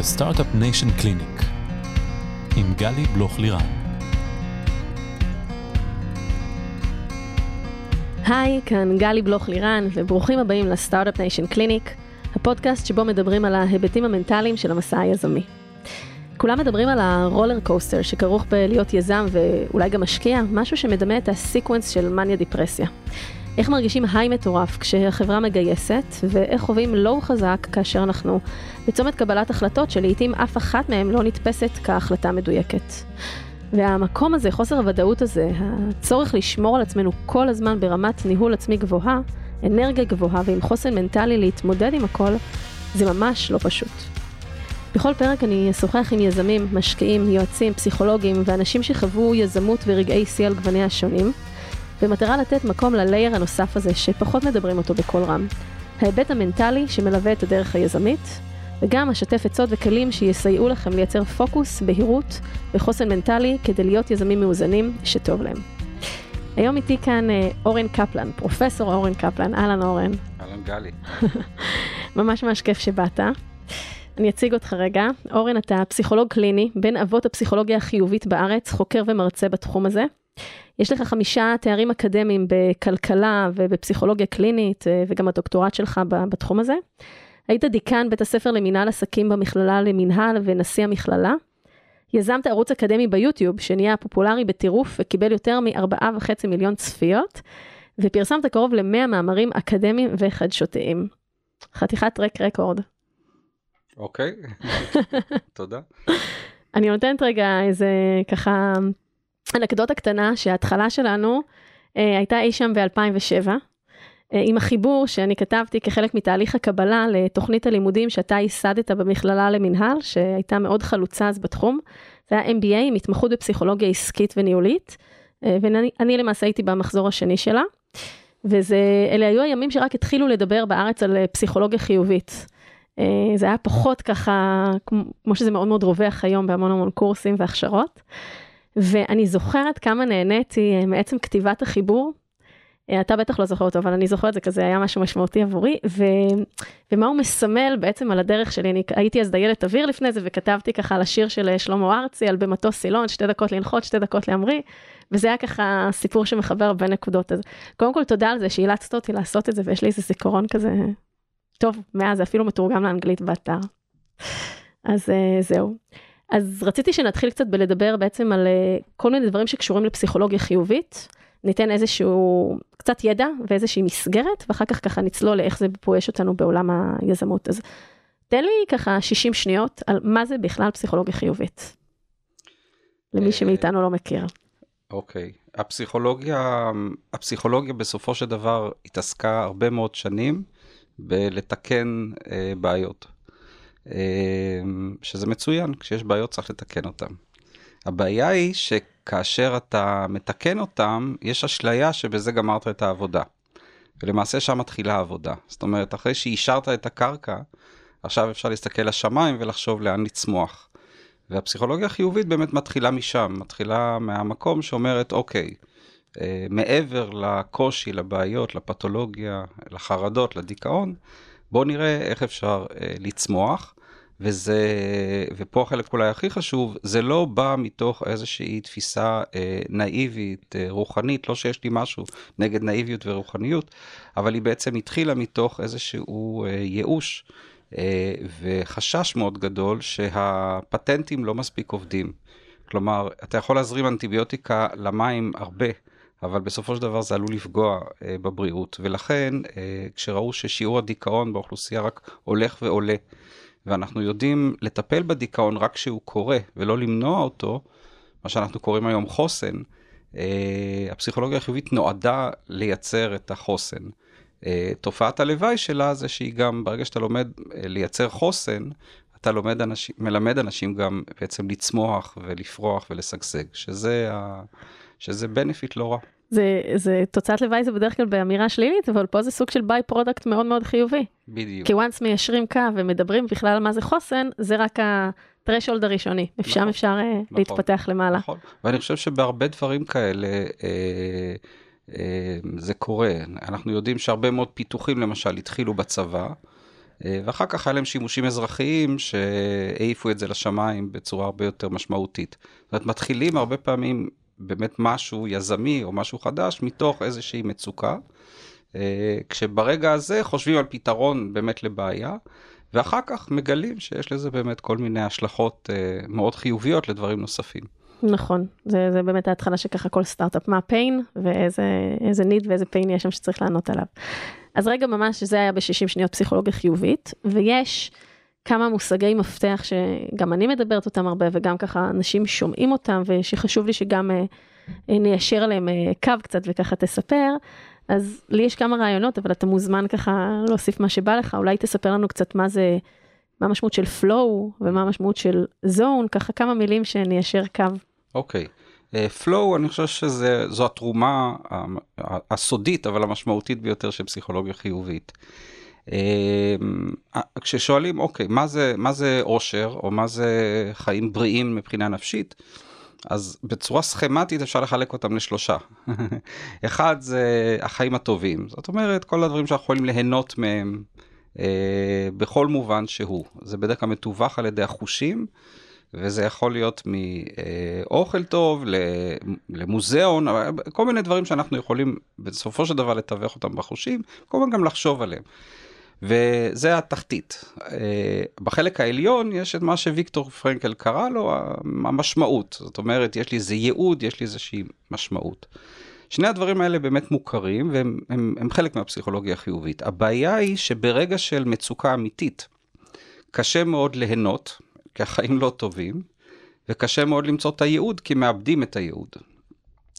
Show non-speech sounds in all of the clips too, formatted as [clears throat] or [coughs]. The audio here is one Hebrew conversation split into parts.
Startup Nation Clinic עם גלי בלוך לירן. היי, כאן גלי בלוך לירן, וברוכים הבאים ל Startup Nation Clinic, הפודקאסט שבו מדברים על ההיבטים המנטליים של המסע היזמי. כולם מדברים על ה roller coaster שכרוך בלהיות יזם ואולי גם משקיע, משהו שמדמה את ה sequence של מניה דיפרסיה. איך מרגישים high מטורף כשהחברה מגייסת, ואיך חווים low חזק כאשר אנחנו בצומת קבלת החלטות שלעיתים אף אחת מהן לא נתפסת כהחלטה מדויקת. והמקום הזה, חוסר הוודאות הזה, הצורך לשמור על עצמנו כל הזמן ברמת ניהול עצמי גבוהה, אנרגיה גבוהה ועם חוסן מנטלי להתמודד עם הכל, זה ממש לא פשוט. בכל פרק אני אשוחח עם יזמים, משקיעים, יועצים, פסיכולוגים ואנשים שחוו יזמות ורגעי שיא על גווניה השונים, במטרה לתת מקום ללייר הנוסף הזה שפחות מדברים אותו בקול רם. ההיבט המנטלי שמלווה את הדרך היזמית, וגם אשתף עצות וכלים שיסייעו לכם לייצר פוקוס, בהירות וחוסן מנטלי כדי להיות יזמים מאוזנים שטוב להם. היום איתי כאן אה, אורן קפלן, פרופסור אורן קפלן, אהלן אורן. אהלן גלי. [laughs] ממש ממש כיף שבאת. אני אציג אותך רגע. אורן, אתה פסיכולוג קליני, בין אבות הפסיכולוגיה החיובית בארץ, חוקר ומרצה בתחום הזה. יש לך חמישה תארים אקדמיים בכלכלה ובפסיכולוגיה קלינית, אה, וגם הדוקטורט שלך בתחום הזה. היית דיקן בית הספר למינהל עסקים במכללה למינהל ונשיא המכללה. יזמת ערוץ אקדמי ביוטיוב, שנהיה פופולרי בטירוף וקיבל יותר מ-4.5 מיליון צפיות, ופרסמת קרוב ל-100 מאמרים אקדמיים וחדשותיים. חתיכת טרק רקורד. אוקיי, [laughs] תודה. אני נותנת רגע איזה ככה אנקדוטה קטנה שההתחלה שלנו אה, הייתה אי שם ב-2007. אה, עם החיבור שאני כתבתי כחלק מתהליך הקבלה לתוכנית הלימודים שאתה ייסדת במכללה למינהל, שהייתה מאוד חלוצה אז בתחום. זה היה MBA עם התמחות בפסיכולוגיה עסקית וניהולית, אה, ואני למעשה הייתי במחזור השני שלה. ואלה היו הימים שרק התחילו לדבר בארץ על פסיכולוגיה חיובית. זה היה פחות ככה, כמו שזה מאוד מאוד רווח היום בהמון המון קורסים והכשרות. ואני זוכרת כמה נהניתי אה, מעצם כתיבת החיבור. אה, אתה בטח לא זוכר אותו, אבל אני זוכרת, זה כזה היה משהו משמעותי עבורי, ו... ומה הוא מסמל בעצם על הדרך שלי. אני הייתי אז דיילת אוויר לפני זה, וכתבתי ככה על השיר של אה, שלמה ארצי, על במטוס סילון, שתי דקות לנחות, שתי דקות להמריא, וזה היה ככה סיפור שמחבר הרבה נקודות. אז קודם כל, תודה על זה שאילצת אותי לעשות את זה, ויש לי איזה זיכרון כזה טוב, מאז אפילו מתורגם לאנגלית באתר. אז זהו. אז רציתי שנתחיל קצת בלדבר בעצם על אה, כל מיני דברים שקשורים לפסיכולוגיה חיובית. ניתן איזשהו קצת ידע ואיזושהי מסגרת, ואחר כך ככה נצלול לאיך זה פועש אותנו בעולם היזמות. אז תן לי ככה 60 שניות על מה זה בכלל פסיכולוגיה חיובית. למי אה, שמאיתנו לא מכיר. אוקיי, okay. הפסיכולוגיה, הפסיכולוגיה בסופו של דבר התעסקה הרבה מאוד שנים בלתקן אה, בעיות. אמ, שזה מצוין, כשיש בעיות צריך לתקן אותן. הבעיה היא שכאשר אתה מתקן אותם, יש אשליה שבזה גמרת את העבודה. ולמעשה שם מתחילה העבודה. זאת אומרת, אחרי שאישרת את הקרקע, עכשיו אפשר להסתכל לשמיים ולחשוב לאן לצמוח. והפסיכולוגיה החיובית באמת מתחילה משם, מתחילה מהמקום שאומרת, אוקיי, אה, מעבר לקושי, לבעיות, לפתולוגיה, לחרדות, לדיכאון, בואו נראה איך אפשר אה, לצמוח. וזה, ופה החלק אולי הכי חשוב, זה לא בא מתוך איזושהי תפיסה אה, נאיבית, אה, רוחנית, לא שיש לי משהו נגד נאיביות ורוחניות, אבל היא בעצם התחילה מתוך איזשהו אה, ייאוש אה, וחשש מאוד גדול שהפטנטים לא מספיק עובדים. כלומר, אתה יכול להזרים אנטיביוטיקה למים הרבה. אבל בסופו של דבר זה עלול לפגוע אה, בבריאות, ולכן אה, כשראו ששיעור הדיכאון באוכלוסייה רק הולך ועולה, ואנחנו יודעים לטפל בדיכאון רק כשהוא קורה, ולא למנוע אותו, מה שאנחנו קוראים היום חוסן, אה, הפסיכולוגיה החיובית נועדה לייצר את החוסן. אה, תופעת הלוואי שלה זה שהיא גם, ברגע שאתה לומד אה, לייצר חוסן, אתה לומד אנשים, מלמד אנשים גם בעצם לצמוח ולפרוח ולשגשג, שזה, ה, שזה benefit לא רע. זה, זה תוצאת לוואי זה בדרך כלל באמירה שלילית, אבל פה זה סוג של byproduct מאוד מאוד חיובי. בדיוק. כי once מיישרים קו ומדברים בכלל על מה זה חוסן, זה רק ה-threshold הראשוני. אפשר נכון, אפשר אה, נכון, להתפתח למעלה. נכון, ואני חושב שבהרבה דברים כאלה, אה, אה, זה קורה. אנחנו יודעים שהרבה מאוד פיתוחים למשל התחילו בצבא. אה, ואחר כך היה להם שימושים אזרחיים שהעיפו את זה לשמיים בצורה הרבה יותר משמעותית. זאת אומרת, מתחילים הרבה פעמים באמת משהו יזמי או משהו חדש מתוך איזושהי מצוקה, אה, כשברגע הזה חושבים על פתרון באמת לבעיה, ואחר כך מגלים שיש לזה באמת כל מיני השלכות אה, מאוד חיוביות לדברים נוספים. נכון, זה, זה באמת ההתחלה שככה כל סטארט-אפ, מה הפיין ואיזה ניד ואיזה פיין יש שם שצריך לענות עליו. אז רגע ממש, זה היה ב-60 שניות פסיכולוגיה חיובית, ויש כמה מושגי מפתח שגם אני מדברת אותם הרבה וגם ככה אנשים שומעים אותם ושחשוב לי שגם אה, אה, ניישר עליהם אה, קו קצת וככה תספר. אז לי יש כמה רעיונות, אבל אתה מוזמן ככה להוסיף מה שבא לך, אולי תספר לנו קצת מה זה, מה המשמעות של flow ומה המשמעות של zone, ככה כמה מילים שניישר קו. אוקיי. Okay. flow, אני חושב שזו התרומה הסודית, אבל המשמעותית ביותר של פסיכולוגיה חיובית. כששואלים, אוקיי, מה זה, מה זה אושר, או מה זה חיים בריאים מבחינה נפשית, אז בצורה סכמטית אפשר לחלק אותם לשלושה. [laughs] אחד זה החיים הטובים, זאת אומרת, כל הדברים שאנחנו יכולים ליהנות מהם אה, בכל מובן שהוא. זה בדרך כלל מתווך על ידי החושים. וזה יכול להיות מאוכל טוב למוזיאון, כל מיני דברים שאנחנו יכולים בסופו של דבר לתווך אותם בחושים, כמובן גם לחשוב עליהם. וזה התחתית. אה, בחלק העליון יש את מה שוויקטור פרנקל קרא לו המשמעות. זאת אומרת, יש לי איזה ייעוד, יש לי איזושהי משמעות. שני הדברים האלה באמת מוכרים והם הם, הם חלק מהפסיכולוגיה החיובית. הבעיה היא שברגע של מצוקה אמיתית, קשה מאוד ליהנות, כי החיים לא טובים, וקשה מאוד למצוא את הייעוד, כי מאבדים את הייעוד.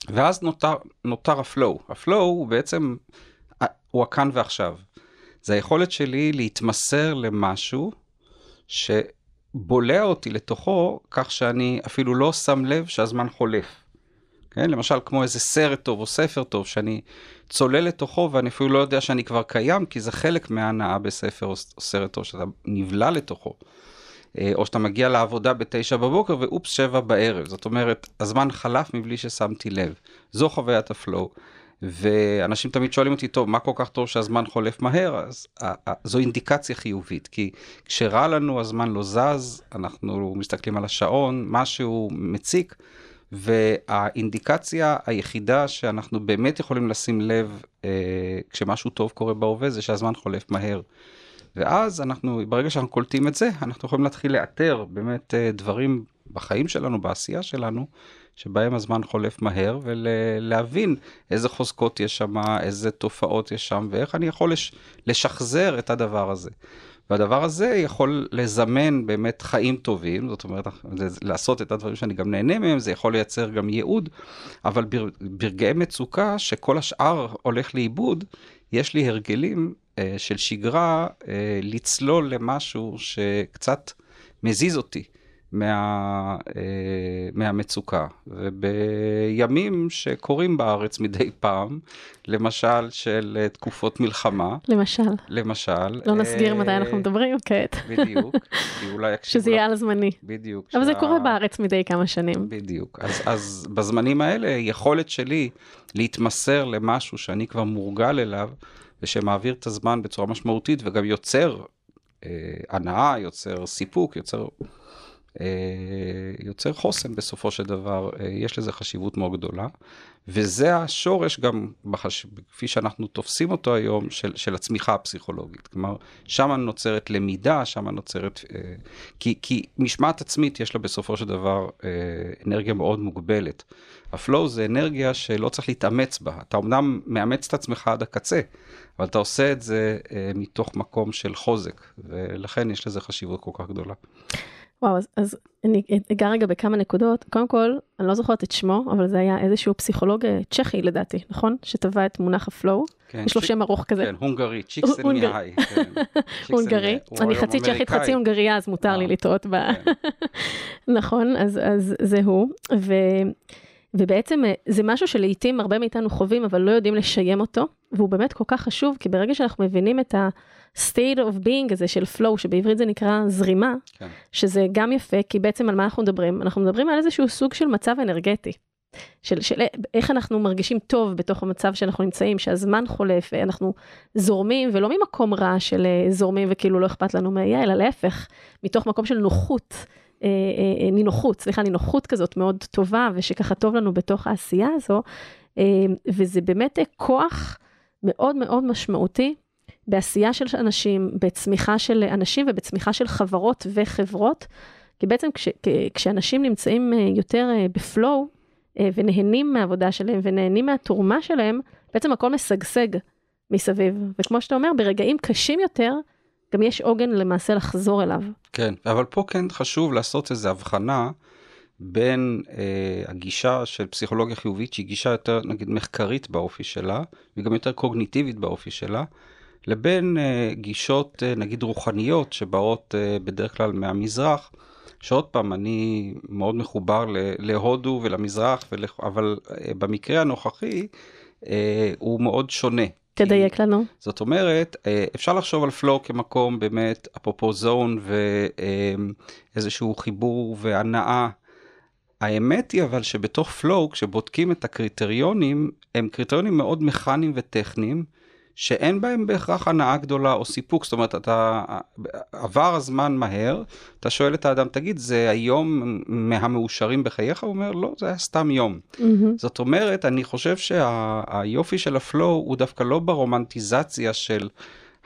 ואז נותר, נותר ה flow. ה flow הוא בעצם, הוא הכאן ועכשיו. זה היכולת שלי להתמסר למשהו שבולע אותי לתוכו, כך שאני אפילו לא שם לב שהזמן חולף. כן? למשל, כמו איזה סרט טוב או ספר טוב, שאני צולל לתוכו ואני אפילו לא יודע שאני כבר קיים, כי זה חלק מההנאה בספר או סרט טוב, שאתה נבלע לתוכו. אה, או שאתה מגיע לעבודה בתשע בבוקר ואופס שבע בערב. זאת אומרת, הזמן חלף מבלי ששמתי לב. זו חוויית הפלואו. ואנשים תמיד שואלים אותי, טוב, מה כל כך טוב שהזמן חולף מהר? אז זו אינדיקציה חיובית, כי כשרע לנו הזמן לא זז, אנחנו מסתכלים על השעון, משהו מציק, והאינדיקציה היחידה שאנחנו באמת יכולים לשים לב אה, כשמשהו טוב קורה בהווה, זה שהזמן חולף מהר. ואז אנחנו, ברגע שאנחנו קולטים את זה, אנחנו יכולים להתחיל לאתר באמת אה, דברים בחיים שלנו, בעשייה שלנו, שבהם הזמן חולף מהר, ולהבין איזה חוזקות יש שם, איזה תופעות יש שם, ואיך אני יכול לש, לשחזר את הדבר הזה. והדבר הזה יכול לזמן באמת חיים טובים, זאת אומרת, לעשות את הדברים שאני גם נהנה מהם, זה יכול לייצר גם ייעוד, אבל ברגעי מצוקה, שכל השאר הולך לאיבוד, יש לי הרגלים אה, של שגרה אה, לצלול למשהו שקצת מזיז אותי. מה, אה, מהמצוקה. ובימים שקורים בארץ מדי פעם, למשל של אה, תקופות מלחמה. למשל. למשל. לא נסגיר מתי אנחנו מדברים כעת. בדיוק. [laughs] אולי יקשיבו... שזה יהיה על זמני. בדיוק. אבל זה קורה בארץ מדי כמה שנים. בדיוק. אז, אז בזמנים האלה, יכולת שלי להתמסר למשהו שאני כבר מורגל אליו, ושמעביר את הזמן בצורה משמעותית וגם יוצר אה, הנאה, יוצר סיפוק, יוצר אה, יוצר חוסן בסופו של דבר, אה, יש לזה חשיבות מאוד גדולה. וזה השורש גם, בחש... כפי שאנחנו תופסים אותו היום, של, של הצמיחה הפסיכולוגית. כלומר, שם נוצרת למידה, שם נוצרת... אה, כי, כי משמעת עצמית יש לה בסופו של דבר אנרגיה מאוד מוגבלת. ה flow זה אנרגיה שלא צריך להתאמץ בה. אתה אמנם מאמץ את עצמך עד הקצה, אבל אתה עושה את זה מתוך מקום של חוזק, ולכן יש לזה חשיבות כל כך גדולה. וואו, אז, אז אני אגע רגע בכמה נקודות. קודם כל, אני לא זוכרת את שמו, אבל זה היה איזשהו פסיכולוג אה, צ'כי לדעתי, נכון? שטבע את מונח ה flow. כן, יש לו שם ארוך כזה. כן, הונגרי, צ'יקסנטמיהיי. כן. [laughs] הונגרי. אני חצי צ'כית, חצי הונגריה, אז מותר לי אה, לטעות ב... כן. [laughs] נכון, אז, אז זה הוא. ובעצם אה, זה משהו שלעיתים הרבה מאיתנו חווים, אבל לא יודעים לשיים אותו, והוא באמת כל כך חשוב, כי ברגע שאנחנו מבינים את ה-state of being הזה של flow, שבעברית זה נקרא זרימה, כן. שזה גם יפה, כי בעצם על מה אנחנו מדברים? אנחנו מדברים על איזשהו סוג של מצב אנרגטי. של, של איך אנחנו מרגישים טוב בתוך המצב שאנחנו נמצאים, שהזמן חולף, אנחנו זורמים, ולא ממקום רע של אה, זורמים וכאילו לא אכפת לנו מה יהיה, אלא להפך, מתוך מקום של נוחות, אה, אה, נינוחות, סליחה, נינוחות כזאת מאוד טובה, ושככה טוב לנו בתוך העשייה הזו, וזה באמת כוח מאוד מאוד משמעותי בעשייה של אנשים, בצמיחה של אנשים ובצמיחה של חברות וחברות. כי בעצם כש, כשאנשים נמצאים יותר בפלואו, אה, ונהנים מהעבודה שלהם ונהנים מהתרומה שלהם, בעצם הכל משגשג מסביב. וכמו שאתה אומר, ברגעים קשים יותר, גם יש עוגן למעשה לחזור אליו. כן, אבל פה כן חשוב לעשות איזו הבחנה בין אה, הגישה של פסיכולוגיה חיובית, שהיא גישה יותר נגיד מחקרית באופי שלה, וגם יותר קוגניטיבית באופי שלה, לבין אה, גישות אה, נגיד רוחניות שבאות אה, בדרך כלל מהמזרח. שעוד פעם, אני מאוד מחובר להודו ולמזרח, ולכ... אבל אה, במקרה הנוכחי אה, הוא מאוד שונה. תדייק לנו. זאת אומרת, אה, אפשר לחשוב על פלואו כמקום באמת, אפרופו זון ואיזשהו חיבור והנאה. האמת היא אבל שבתוך פלואו, כשבודקים את הקריטריונים, הם קריטריונים מאוד מכניים וטכניים. שאין בהם בהכרח הנאה גדולה או סיפוק, זאת אומרת, אתה, עבר הזמן מהר, אתה שואל את האדם, תגיד, זה היום מהמאושרים בחייך? הוא אומר, לא, זה היה סתם יום. Mm-hmm. זאת אומרת, אני חושב שהיופי שה, של הפלואו הוא דווקא לא ברומנטיזציה של...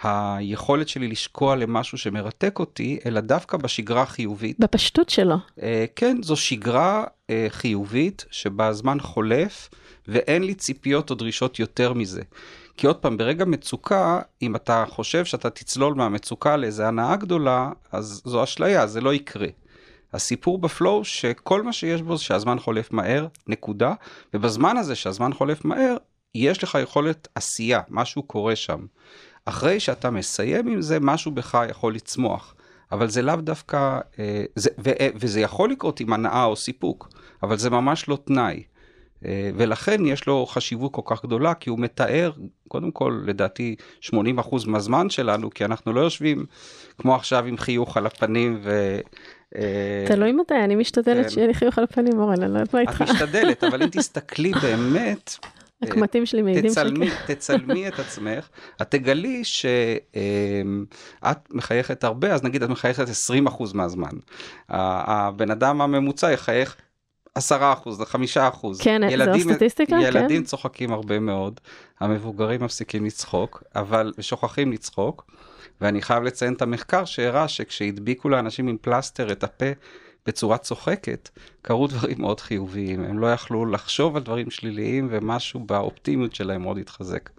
היכולת שלי לשקוע למשהו שמרתק אותי, אלא דווקא בשגרה החיובית. בפשטות שלו. Uh, כן, זו שגרה uh, חיובית שבה הזמן חולף, ואין לי ציפיות או דרישות יותר מזה. כי עוד פעם, ברגע מצוקה, אם אתה חושב שאתה תצלול מהמצוקה לאיזה הנאה גדולה, אז זו אשליה, זה לא יקרה. הסיפור בפלואו שכל מה שיש בו זה שהזמן חולף מהר, נקודה, ובזמן הזה שהזמן חולף מהר, יש לך יכולת עשייה, משהו קורה שם. אחרי שאתה מסיים עם זה, משהו בך יכול לצמוח. אבל זה לאו דווקא, אה, זה, ו, וזה יכול לקרות עם הנאה או סיפוק, אבל זה ממש לא תנאי. אה, ולכן יש לו חשיבות כל כך גדולה, כי הוא מתאר, קודם כל, לדעתי, 80% מהזמן שלנו, כי אנחנו לא יושבים כמו עכשיו עם חיוך על הפנים ו... אה, תלוי מתי, אני משתדלת כן. שיהיה לי חיוך על הפנים, אורן, אני לא יודעת מה איתך. את משתדלת, אבל אם [laughs] תסתכלי באמת... הקמטים שלי מעידים שכן. תצלמי את עצמך, את תגלי שאת מחייכת הרבה, אז נגיד את מחייכת 20% מהזמן. הבן אדם הממוצע יחייך עשרה אחוז, חמישה אחוז. כן, ילדים, זו הסטטיסטיקה, ילדים כן. ילדים צוחקים הרבה מאוד, המבוגרים מפסיקים לצחוק, אבל שוכחים לצחוק. ואני חייב לציין את המחקר שהראה שכשהדביקו לאנשים עם פלסטר את הפה בצורה צוחקת, קרו דברים מאוד חיוביים. הם לא יכלו לחשוב על דברים שליליים, ומשהו באופטימיות שלהם מאוד התחזק.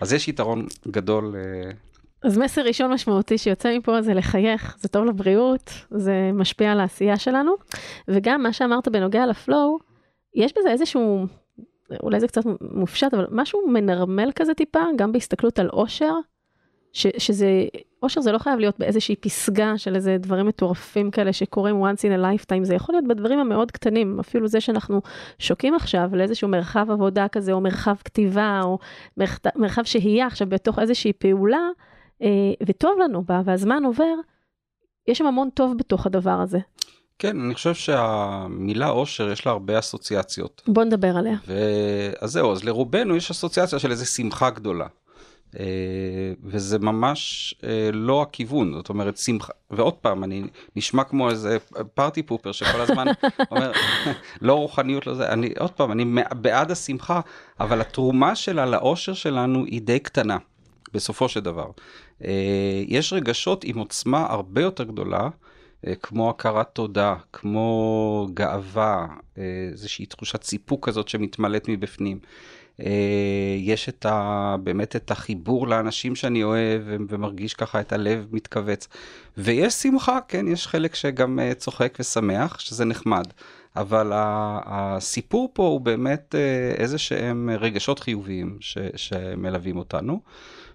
אז יש יתרון גדול uh, אז מסר ראשון משמעותי שיוצא מפה זה לחייך, זה טוב לבריאות, זה משפיע על העשייה שלנו. וגם מה שאמרת בנוגע לפלואו, יש בזה איזשהו, אולי זה קצת מופשט, אבל משהו מנרמל כזה טיפה, גם בהסתכלות על אושר, ש, שזה, אושר זה לא חייב להיות באיזושהי פסגה של איזה דברים מטורפים כאלה שקורים once in a lifetime, זה יכול להיות בדברים המאוד קטנים, אפילו זה שאנחנו שוקעים עכשיו לאיזשהו מרחב עבודה כזה, או מרחב כתיבה, או מרחב שהייה עכשיו בתוך איזושהי פעולה, וטוב לנו בה, והזמן עובר, יש שם המון טוב בתוך הדבר הזה. כן, אני חושב שהמילה אושר יש לה הרבה אסוציאציות. בוא נדבר עליה. ו... אז זהו, אז לרובנו יש אסוציאציה של איזו שמחה גדולה. Uh, וזה ממש uh, לא הכיוון, זאת אומרת שמחה, ועוד פעם, אני נשמע כמו איזה פארטי פופר שכל הזמן [laughs] אומר, לא רוחניות לזה, אני עוד פעם, אני בעד השמחה, אבל התרומה שלה לאושר שלנו היא די קטנה, בסופו של דבר. אה, יש רגשות עם עוצמה הרבה יותר גדולה, אה, כמו הכרת תודה, כמו גאווה, אה, איזושהי תחושת סיפוק כזאת שמתמלאת מבפנים. יש את ה, באמת את החיבור לאנשים שאני אוהב ומרגיש ככה את הלב מתכווץ. ויש שמחה, כן, יש חלק שגם צוחק ושמח, שזה נחמד. אבל הסיפור פה הוא באמת איזה שהם רגשות חיוביים ש, שמלווים אותנו.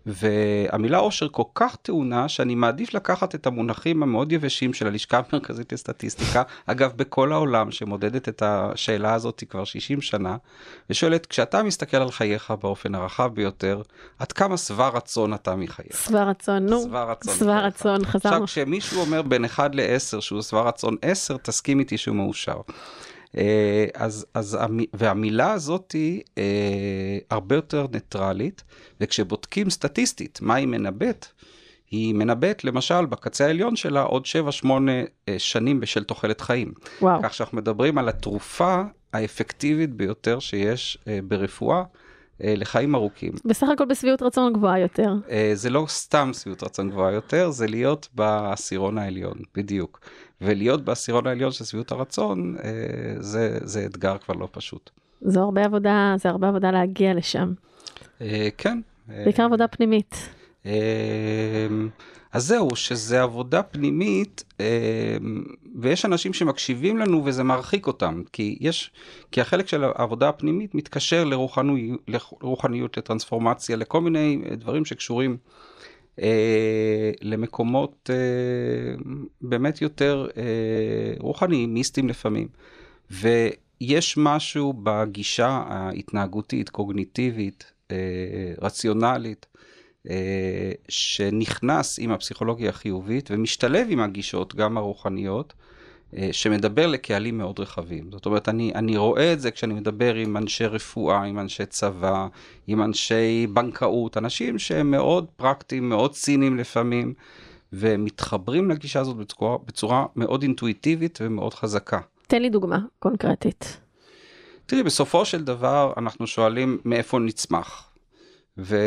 והמילה עושר כל כך טעונה, שאני מעדיף לקחת את המונחים המאוד יבשים של הלשכה המרכזית לסטטיסטיקה, אגב, בכל העולם שמודדת את השאלה הזאת כבר 60 שנה, ושואלת, כשאתה מסתכל על חייך באופן הרחב ביותר, עד כמה שבע רצון אתה מחייך? שבע רצון, נו. שבע רצון. שבע רצון, חזרנו. עכשיו, כשמישהו אומר בין 1 ל-10 שהוא שבע רצון 10, תסכים איתי שהוא מאושר. אה, אז, אז, והמילה הזאת היא אה, הרבה יותר ניטרלית, וכשבודקים סטטיסטית מה היא מנבאת, היא מנבאת למשל בקצה העליון שלה עוד 7-8 שנים בשל תוחלת חיים. וואו. כך שאנחנו מדברים על התרופה האפקטיבית ביותר שיש ברפואה. אה, לחיים ארוכים. בסך הכל בשביעות רצון גבוהה יותר. אה, זה לא סתם שביעות רצון גבוהה יותר, זה להיות בעשירון העליון, בדיוק. ולהיות בעשירון העליון של שביעות הרצון, אה, זה, זה אתגר כבר לא פשוט. זו הרבה עבודה, זה הרבה עבודה להגיע לשם. כן. בעיקר עבודה פנימית. אז זהו, שזה עבודה פנימית, אה, ויש אנשים שמקשיבים לנו וזה מרחיק אותם, כי יש, כי החלק של העבודה הפנימית מתקשר לרוחניות, לרוחניות לטרנספורמציה, לכל מיני דברים שקשורים אה, למקומות אה, באמת יותר אה, רוחניים, מיסטיים לפעמים. ויש משהו בגישה ההתנהגותית, קוגניטיבית, אה, רציונלית, אה, שנכנס עם הפסיכולוגיה החיובית ומשתלב עם הגישות, גם הרוחניות, שמדבר לקהלים מאוד רחבים. זאת אומרת, אני, אני רואה את זה כשאני מדבר עם אנשי רפואה, עם אנשי צבא, עם אנשי בנקאות, אנשים שהם מאוד פרקטיים, מאוד ציניים לפעמים, ומתחברים לגישה הזאת בצורה, בצורה מאוד אינטואיטיבית ומאוד חזקה. תן לי דוגמה קונקרטית. תראי, בסופו של דבר אנחנו שואלים מאיפה נצמח. ו,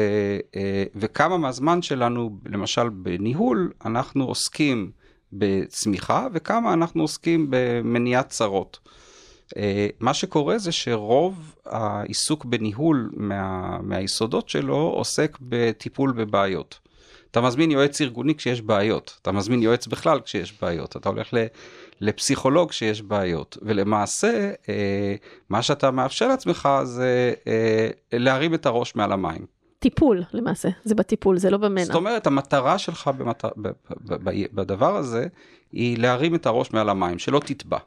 אה, וכמה מהזמן שלנו, למשל בניהול, אנחנו עוסקים בצמיחה וכמה אנחנו עוסקים במניעת צרות. אה, מה שקורה זה שרוב העיסוק בניהול מה, מהיסודות שלו עוסק בטיפול בבעיות. אתה מזמין יועץ ארגוני כשיש בעיות, אתה מזמין יועץ בכלל כשיש בעיות, אתה הולך לפסיכולוג כשיש בעיות, ולמעשה אה, מה שאתה מאפשר לעצמך זה להרים את הראש מעל המים. טיפול למעשה, זה בטיפול, זה לא במנע. זאת אומרת, המטרה שלך במט... בדבר הזה היא להרים את הראש מעל המים, שלא תטבע.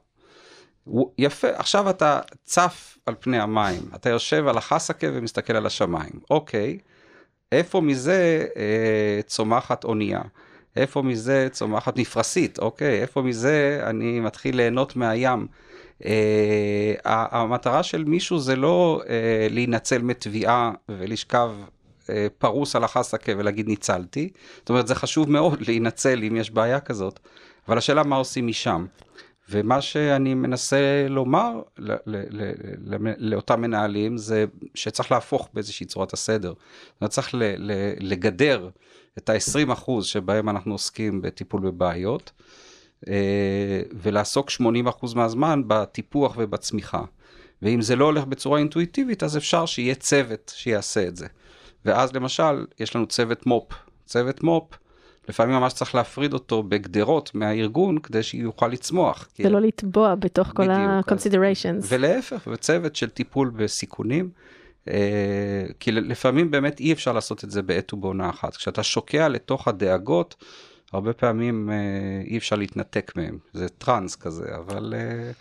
יפה, עכשיו אתה צף על פני המים, אתה יושב על החסקה ומסתכל על השמיים. אוקיי, איפה מזה אה, צומחת אונייה? איפה מזה צומחת מפרשית? אוקיי, איפה מזה אני מתחיל ליהנות מהים? אה, המטרה של מישהו זה לא אה, להינצל מתביעה ולשכב פרוס על החסקה ולהגיד ניצלתי. זאת אומרת, זה חשוב מאוד להינצל אם יש בעיה כזאת, אבל השאלה מה עושים משם. ומה שאני מנסה לומר לאותם מנהלים זה שצריך להפוך באיזושהי צורת הסדר. זאת אומרת, צריך לגדר את ה-20% שבהם אנחנו עוסקים בטיפול בבעיות, אה, ולעסוק 80% מהזמן בטיפוח ובצמיחה. ואם זה לא הולך בצורה אינטואיטיבית, אז אפשר שיהיה צוות שיעשה את זה. ואז למשל, יש לנו צוות מו"פ. צוות מו"פ, לפעמים ממש צריך להפריד אותו בגדרות מהארגון כדי שיוכל לצמוח. ולא לטבוע בתוך כל ה-considerations. ולהפך, וצוות של טיפול בסיכונים. אה, כי לפעמים באמת אי אפשר לעשות את זה בעת ובעונה אחת. כשאתה שוקע לתוך הדאגות, הרבה פעמים אה, אי אפשר להתנתק מהם. זה טראנס כזה, אבל אה,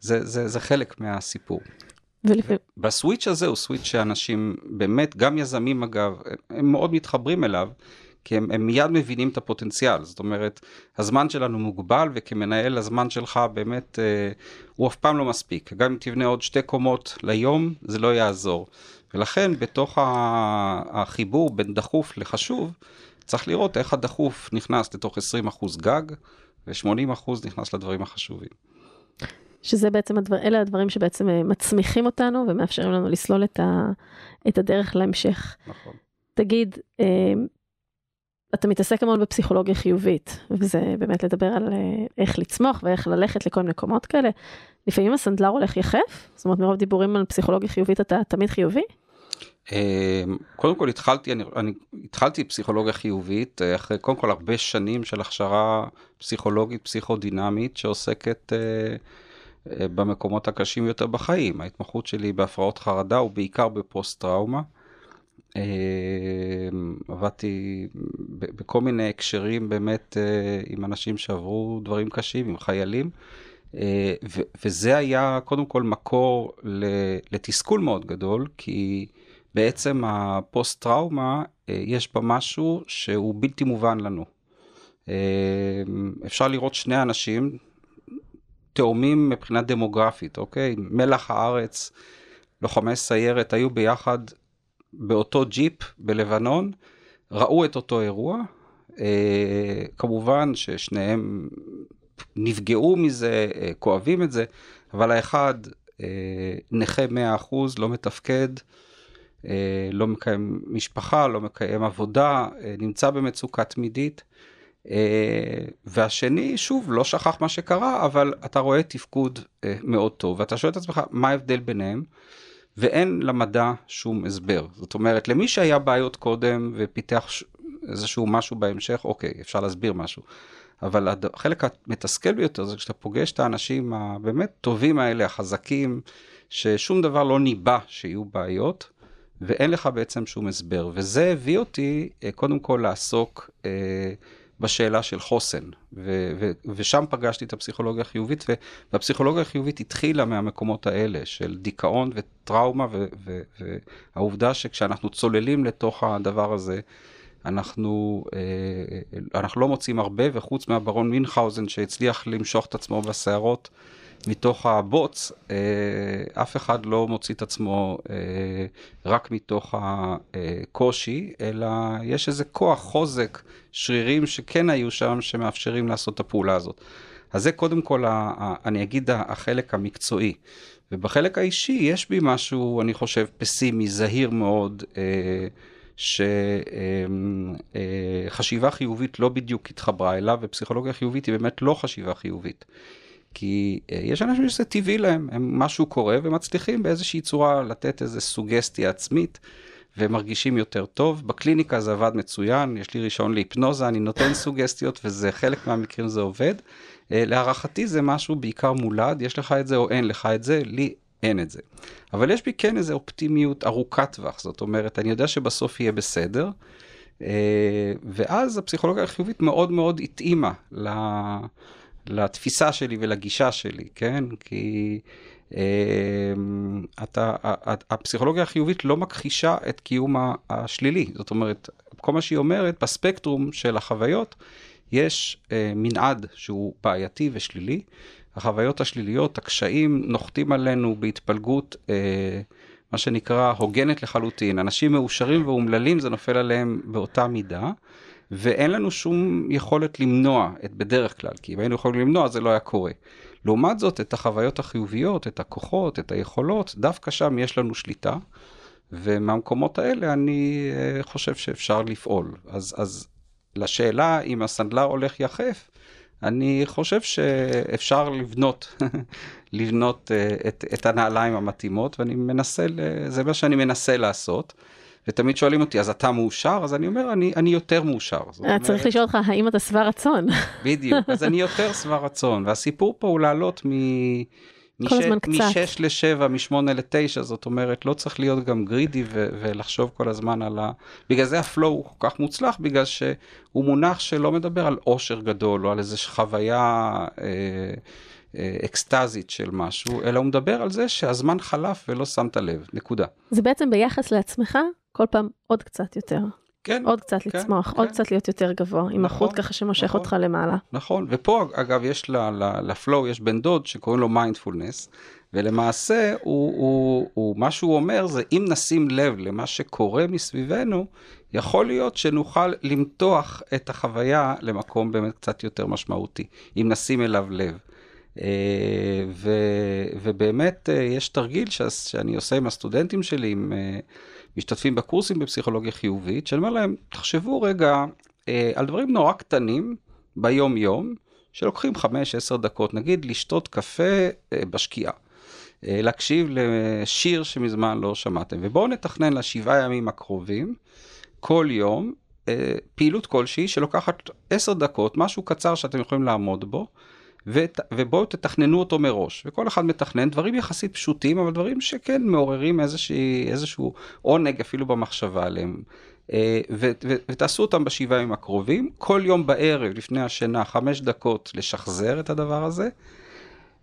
זה, זה, זה חלק מהסיפור. בסוויץ' הזה הוא סוויץ' שאנשים, באמת, גם יזמים אגב, הם מאוד מתחברים אליו, כי הם, הם מיד מבינים את הפוטנציאל. זאת אומרת, הזמן שלנו מוגבל, וכמנהל הזמן שלך באמת, אה, הוא אף פעם לא מספיק. גם אם תבנה עוד שתי קומות ליום, זה לא יעזור. ולכן, בתוך החיבור בין דחוף לחשוב, צריך לראות איך הדחוף נכנס לתוך 20% גג, ו-80% נכנס לדברים החשובים. שזה בעצם, הדבר, אלה הדברים שבעצם אה, מצמיחים אותנו ומאפשרים לנו לסלול את, ה, את הדרך להמשך. נכון. תגיד, אה, אתה מתעסק המון בפסיכולוגיה חיובית, וזה באמת לדבר על אה, איך לצמוח ואיך ללכת לכל מיני מקומות כאלה. לפעמים הסנדלר הולך יחף? זאת אומרת, מרוב דיבורים על פסיכולוגיה חיובית אתה תמיד חיובי? קודם כל התחלתי, אני, אני התחלתי פסיכולוגיה חיובית, אחרי קודם כל הרבה שנים של הכשרה פסיכולוגית פסיכודינמית שעוסקת אה, במקומות הקשים יותר בחיים. ההתמחות שלי בהפרעות חרדה ובעיקר בפוסט-טראומה. אה, עבדתי בכל מיני הקשרים באמת אה, עם אנשים שעברו דברים קשים, עם חיילים, וזה היה קודם כל מקור לתסכול מאוד גדול, כי בעצם הפוסט-טראומה, יש בה משהו שהוא בלתי מובן לנו. אפשר לראות שני אנשים, תאומים מבחינה דמוגרפית, אוקיי? מלח הארץ, לוחמי סיירת היו ביחד באותו ג'יפ בלבנון, ראו את אותו אירוע. אה, כמובן ששניהם נפגעו מזה, אה, כואבים את זה, אבל האחד אה, נכה 100%, לא מתפקד, אה, לא מקיים משפחה, לא מקיים עבודה, אה, נמצא במצוקה תמידית. אה, והשני, שוב, לא שכח מה שקרה, אבל אתה רואה תפקוד אה, מאוד טוב, ואתה שואל את עצמך, מה ההבדל ביניהם? ואין למדע שום הסבר. זאת אומרת, למי שהיה בעיות קודם ופיתח. איזשהו משהו בהמשך, אוקיי, אפשר להסביר משהו. אבל החלק המתסכל ביותר זה כשאתה פוגש את האנשים הבאמת טובים האלה, החזקים, ששום דבר לא ניבא שיהיו בעיות, ואין לך בעצם שום הסבר. וזה הביא אותי אה, קודם כל לעסוק אה, בשאלה של חוסן, ו- ו- ושם פגשתי את הפסיכולוגיה החיובית, והפסיכולוגיה החיובית התחילה מהמקומות האלה של דיכאון וטראומה, והעובדה שכשאנחנו צוללים לתוך הדבר הזה, אנחנו, אה, אנחנו לא מוצאים הרבה, וחוץ מהברון מינכאוזן שהצליח למשוך את עצמו בסערות מתוך הבוץ, אה, אף אחד לא מוציא את עצמו אה, רק מתוך הקושי, אלא יש איזה כוח, חוזק, שרירים שכן היו שם, שמאפשרים לעשות את הפעולה הזאת. אז זה קודם כל, אני אגיד, החלק המקצועי. ובחלק האישי יש בי משהו, אני חושב, פסימי, זהיר מאוד. שחשיבה חיובית לא בדיוק התחברה אליו, ופסיכולוגיה חיובית היא באמת לא חשיבה חיובית. כי אה, יש אנשים שזה טבעי להם, הם, משהו קורה ומצליחים באיזושהי צורה לתת איזו סוגסטיה עצמית. ומרגישים יותר טוב. בקליניקה זה עבד מצוין, יש לי רישיון להיפנוזה, אני נותן סוגסטיות וזה חלק מהמקרים זה עובד. אה, להערכתי זה משהו בעיקר מולד, יש לך את זה או אין לך את זה, לי אין את זה. אבל יש בי כן איזו אופטימיות ארוכת טווח, זאת אומרת, אני יודע שבסוף יהיה בסדר, אה, ואז הפסיכולוגיה החיובית מאוד מאוד התאימה לתפיסה שלי ולגישה שלי, כן? כי אה, אתה, הפסיכולוגיה החיובית לא מכחישה את קיום השלילי, זאת אומרת, כל מה שהיא אומרת, בספקטרום של החוויות, יש אה, מנעד שהוא בעייתי ושלילי, החוויות השליליות, הקשיים נוחתים עלינו בהתפלגות, אה, מה שנקרא הוגנת לחלוטין. אנשים מאושרים ואומללים, זה נופל עליהם באותה מידה, ואין לנו שום יכולת למנוע את בדרך כלל, כי אם היינו יכולים למנוע זה לא היה קורה. לעומת זאת, את החוויות החיוביות, את הכוחות, את היכולות, דווקא שם יש לנו שליטה, ומהמקומות האלה אני אה, חושב שאפשר לפעול. אז, אז לשאלה אם הסנדלר הולך יחף, אני חושב שאפשר לבנות, [laughs] לבנות אה, את, את הנעליים המתאימות, ואני מנסה, זה מה שאני מנסה לעשות. ותמיד שואלים אותי, אז אתה מאושר? אז אני אומר, אני, אני יותר מאושר. אומרת, צריך לשאול אותך, האם אתה שבע רצון? [laughs] בדיוק, אז אני יותר שבע רצון, והסיפור פה הוא לעלות מ... כל מש... מ-6 ל-7, מ-8 ל-9, זאת אומרת, לא צריך להיות גם גרידי ו- ולחשוב כל הזמן על ה... בגלל זה ה flow הוא כל כך מוצלח, בגלל שהוא מונח שלא מדבר על עושר גדול, או על איזושהי חוויה אה, אה, אקסטזית של משהו, אלא הוא מדבר על זה שהזמן חלף ולא שמת לב, נקודה. זה בעצם ביחס לעצמך, כל פעם עוד קצת יותר. כן. עוד קצת כן, לצמוח, כן. עוד קצת להיות יותר גבוה, עם נכון, החוט ככה שמושך נכון, אותך למעלה. נכון, ופה אגב יש ל flow, יש בן דוד שקוראים לו מיינדפולנס, ולמעשה הוא, הוא, הוא, מה שהוא אומר זה אם נשים לב למה שקורה מסביבנו, יכול להיות שנוכל למתוח את החוויה למקום באמת קצת יותר משמעותי, אם נשים אליו לב. אה, ו, ובאמת אה, יש תרגיל שאני עושה עם הסטודנטים שלי, עם... משתתפים בקורסים בפסיכולוגיה חיובית, שאני אומר להם, תחשבו רגע אה, על דברים נורא קטנים ביום-יום, שלוקחים 5-10 דקות, נגיד לשתות קפה אה, בשקיעה. אה, להקשיב לשיר שמזמן לא שמעתם, ובואו נתכנן לשבעה ימים הקרובים, כל יום, אה, פעילות כלשהי שלוקחת 10 דקות, משהו קצר שאתם יכולים לעמוד בו, ובואו תתכננו אותו מראש. וכל אחד מתכנן דברים יחסית פשוטים, אבל דברים שכן מעוררים איזושהי, איזשהו עונג אפילו במחשבה עליהם. אה, ותעשו אותם בשבעה ימים הקרובים. כל יום בערב לפני השינה, חמש דקות לשחזר את הדבר הזה.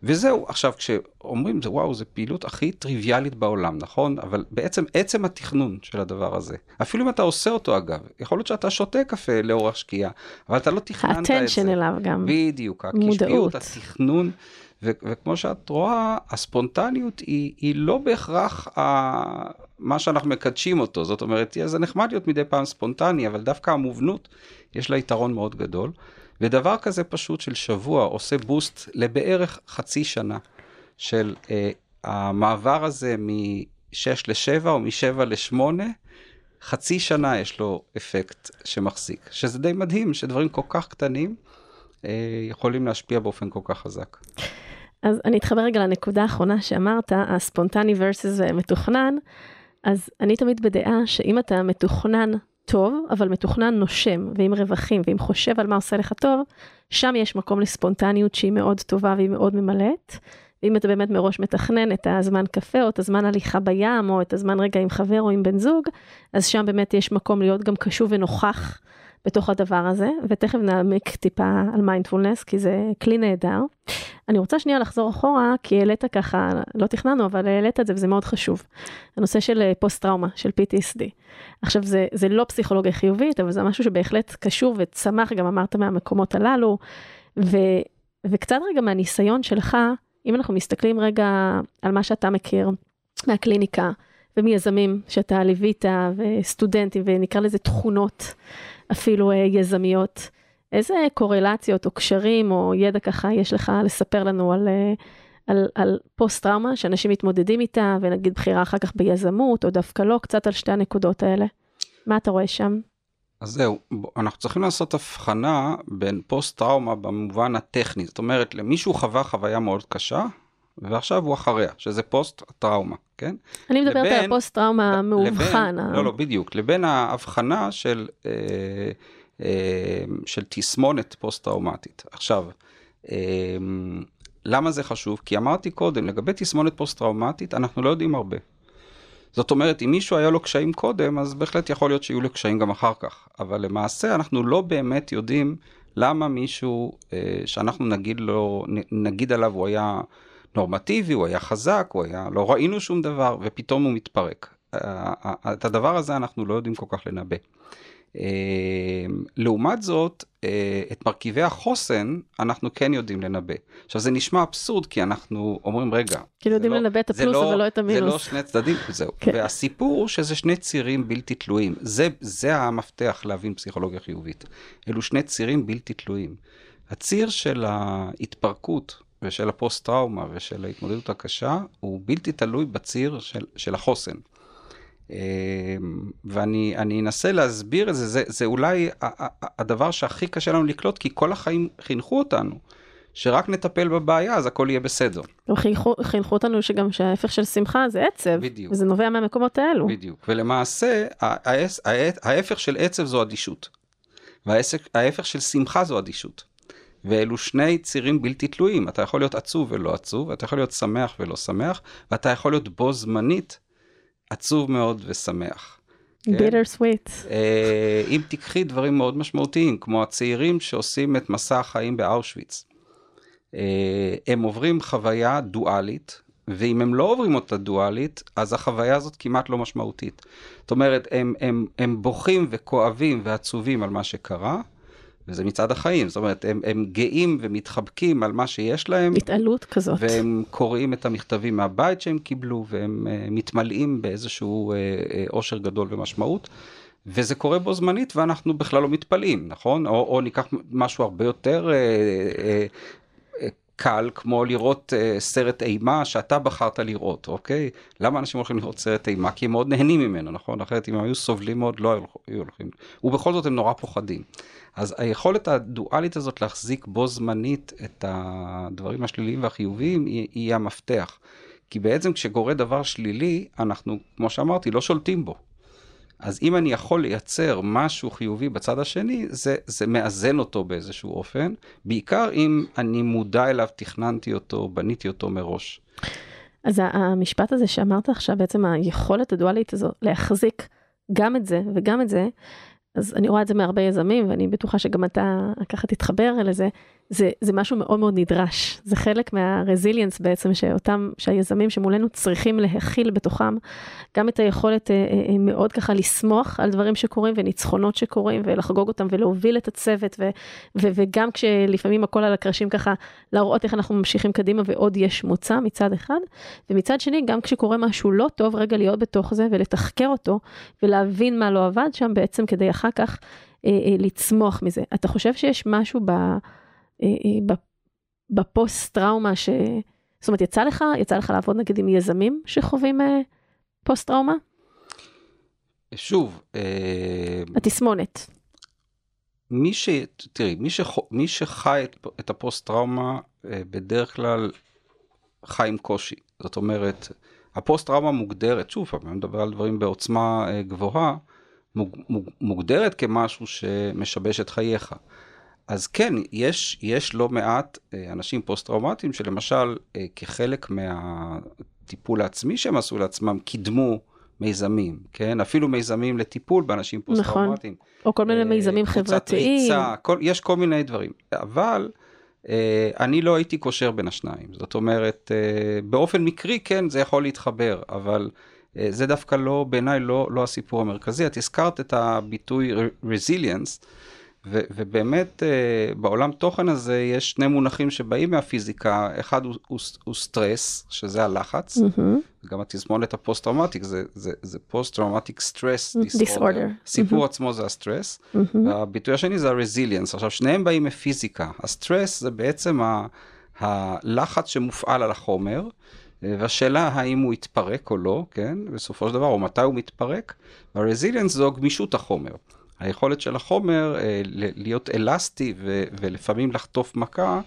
וזהו, עכשיו כשאומרים זה וואו, זו פעילות הכי טריוויאלית בעולם, נכון? אבל בעצם עצם התכנון של הדבר הזה, אפילו אם אתה עושה אותו אגב, יכול להיות שאתה שותה קפה לאורך שקיעה, אבל אתה לא תכננת את זה. האטנשן אליו גם. בדיוק, הקישביות, התכנון, ו- וכמו שאת רואה, הספונטניות היא, היא לא בהכרח ה- מה שאנחנו מקדשים אותו. זאת אומרת, זה נחמד להיות מדי פעם ספונטני, אבל דווקא המובנות, יש לה יתרון מאוד גדול. ודבר כזה פשוט של שבוע עושה בוסט לבערך חצי שנה של אה, המעבר הזה מ-6 ל-7 או מ-7 ל-8. חצי שנה יש לו אפקט שמחזיק, שזה די מדהים שדברים כל כך קטנים אה, יכולים להשפיע באופן כל כך חזק. אז אני אתחבר רגע לנקודה האחרונה שאמרת, הספונטני versus מתוכנן, אז אני תמיד בדעה שאם אתה מתוכנן טוב, אבל מתוכנן נושם, ועם רווחים, ועם חושב על מה עושה לך טוב, שם יש מקום לספונטניות שהיא מאוד טובה והיא מאוד ממלאת. ואם אתה באמת מראש מתכנן את הזמן קפה, או את הזמן הליכה בים, או את הזמן רגע עם חבר או עם בן זוג, אז שם באמת יש מקום להיות גם קשוב ונוכח בתוך הדבר הזה, ותכף נעמיק טיפה על מיינדפולנס, כי זה כלי נהדר. אני רוצה שנייה לחזור אחורה, כי העלית ככה, לא תכננו, אבל העלית את זה וזה מאוד חשוב. הנושא של פוסט-טראומה, של PTSD. עכשיו, זה, זה לא פסיכולוגיה חיובית, אבל זה משהו שבהחלט קשור וצמח, גם אמרת מהמקומות הללו, ו, וקצת רגע מהניסיון שלך, אם אנחנו מסתכלים רגע על מה שאתה מכיר מהקליניקה ומיזמים שאתה ליווית וסטודנטים ונקרא לזה תכונות אפילו אה, יזמיות, איזה קורלציות או קשרים או ידע ככה יש לך לספר לנו על, אה, על, על פוסט-טראומה שאנשים מתמודדים איתה ונגיד בחירה אחר כך ביזמות או דווקא לא, קצת על שתי הנקודות האלה. מה אתה רואה שם? אז זהו, אנחנו צריכים לעשות הבחנה בין פוסט-טראומה במובן הטכני. זאת אומרת, למישהו חווה חוויה מאוד קשה, ועכשיו הוא אחריה, שזה פוסט-טראומה, כן? אני מדברת לבין, על הפוסט-טראומה המאובחן. לבין, לא, לא, בדיוק. לבין ההבחנה של, אה, אה, של תסמונת פוסט-טראומטית. עכשיו, אה, למה זה חשוב? כי אמרתי קודם, לגבי תסמונת פוסט-טראומטית, אנחנו לא יודעים הרבה. זאת אומרת, אם מישהו היה לו קשיים קודם, אז בהחלט יכול להיות שיהיו לו קשיים גם אחר כך. אבל למעשה אנחנו לא באמת יודעים למה מישהו אה, שאנחנו נגיד לו, נגיד עליו הוא היה נורמטיבי, הוא היה חזק, הוא היה, לא ראינו שום דבר, ופתאום הוא מתפרק. אה, את הדבר הזה אנחנו לא יודעים כל כך לנבא. לעומת זאת, אה, את מרכיבי החוסן אנחנו כן יודעים לנבא. עכשיו זה נשמע אבסורד כי אנחנו אומרים רגע, כאילו יודעים לא, לנבא את הפלוס לא, אבל לא את המינוס. זה לא שני צדדים, זהו. כן. והסיפור הוא שזה שני צירים בלתי תלויים. זה, זה המפתח להבין פסיכולוגיה חיובית. אלו שני צירים בלתי תלויים. הציר של ההתפרקות ושל הפוסט-טראומה ושל ההתמודדות הקשה הוא בלתי תלוי בציר של, של החוסן. אמ, ואני אנסה להסביר את זה, זה, זה אולי הדבר שהכי קשה לנו לקלוט, כי כל החיים חינכו אותנו. שרק נטפל בבעיה, אז הכל יהיה בסדר. חינכו, חינכו אותנו שגם שההפך של שמחה זה עצב. בדיוק. וזה נובע מהמקומות האלו. בדיוק. ולמעשה, ההפך של עצב זו אדישות. וההפך של שמחה זו אדישות. ואלו שני צירים בלתי תלויים. אתה יכול להיות עצוב ולא עצוב, אתה יכול להיות שמח ולא שמח, ואתה יכול להיות בו זמנית עצוב מאוד ושמח. ביטר כן? סוויט. אה, אם תיקחי דברים מאוד משמעותיים, כמו הצעירים שעושים את מסע החיים באושוויץ, אה, הם עוברים חוויה דואלית, ואם הם לא עוברים אותה דואלית, אז החוויה הזאת כמעט לא משמעותית. זאת אומרת, הם, הם, הם בוכים וכואבים ועצובים על מה שקרה, וזה מצד החיים, זאת אומרת, הם, הם גאים ומתחבקים על מה שיש להם. התעלות כזאת. והם קוראים את המכתבים מהבית שהם קיבלו, והם uh, מתמלאים באיזשהו אושר uh, גדול ומשמעות. וזה קורה בו זמנית ואנחנו בכלל לא מתפלאים, נכון? או, או ניקח משהו הרבה יותר uh, uh, uh, קל, כמו לראות uh, סרט אימה שאתה בחרת לראות, אוקיי? למה אנשים הולכים לראות סרט אימה? כי הם מאוד נהנים ממנו, נכון? אחרת אם הם היו סובלים מאוד לא היו הולכים. ובכל זאת הם נורא פוחדים. אז היכולת הדואלית הזאת להחזיק בו זמנית את הדברים השליליים והחיוביים היא, היא המפתח. כי בעצם כשקורה דבר שלילי, אנחנו, כמו שאמרתי, לא שולטים בו. אז אם אני יכול לייצר משהו חיובי בצד השני, זה, זה מאזן אותו באיזשהו אופן, בעיקר אם אני מודע אליו, תכננתי אותו, בניתי אותו מראש. אז המשפט הזה שאמרת עכשיו, בעצם היכולת הדואלית הזו להחזיק גם את זה וגם את זה, אז אני רואה את זה מהרבה יזמים, ואני בטוחה שגם אתה ככה תתחבר לזה, זה, זה משהו מאוד מאוד נדרש. זה חלק מהרזיליאנס בעצם, שאותם, שהיזמים שמולנו צריכים להכיל בתוכם, גם את היכולת אה, אה, אה, מאוד ככה לשמוח על דברים שקורים וניצחונות שקורים ולחגוג אותם ולהוביל את הצוות, ו, ו, וגם כשלפעמים הכל על הקרשים ככה, להראות איך אנחנו ממשיכים קדימה ועוד יש מוצא מצד אחד, ומצד שני, גם כשקורה משהו לא טוב, רגע להיות בתוך זה ולתחקר אותו ולהבין מה לא עבד שם בעצם כדי אחר כך אה, אה, לצמוח מזה. אתה חושב שיש משהו ב... אה, אה, בפוסט טראומה ש... זאת אומרת, יצא לך, יצא לך לעבוד נגיד עם יזמים שחווים אה, פוסט טראומה? שוב, התסמונת. מי ש... תראי, מי, שח... מי שחי את, את הפוסט טראומה בדרך כלל חי עם קושי. זאת אומרת, הפוסט טראומה מוגדרת, שוב, אני מדבר על דברים בעוצמה גבוהה, מוג... מוגדרת כמשהו שמשבש את חייך. אז כן, יש, יש לא מעט אה, אנשים פוסט-טראומטיים שלמשל, אה, כחלק מהטיפול העצמי שהם עשו לעצמם, קידמו מיזמים, כן? אפילו מיזמים לטיפול באנשים נכון. פוסט-טראומטיים. נכון, או כל מיני אה, מיזמים חברתיים. ריצה, כל, יש כל מיני דברים. אבל אה, אני לא הייתי קושר בין השניים. זאת אומרת, אה, באופן מקרי, כן, זה יכול להתחבר, אבל... אה, זה דווקא לא, בעיניי לא, לא הסיפור המרכזי. את הזכרת את הביטוי resilience, ו- ובאמת uh, בעולם תוכן הזה יש שני מונחים שבאים מהפיזיקה, אחד הוא, הוא, הוא סטרס, שזה הלחץ, mm-hmm. גם התסמונת הפוסט-טראומטית, זה, זה, זה post-traumatic stress disorder. הסיפור mm-hmm. עצמו זה ה stress, mm-hmm. והביטוי השני זה ה resilience. עכשיו, שניהם באים מפיזיקה. הסטרס זה בעצם ה- הלחץ שמופעל על החומר. אה, והשאלה האם הוא יתפרק או לא, כן, בסופו של דבר, או מתי הוא מתפרק, והרזיליאנס זו גמישות החומר. היכולת של החומר אה, להיות אלסטי ו- ולפעמים לחטוף מכה,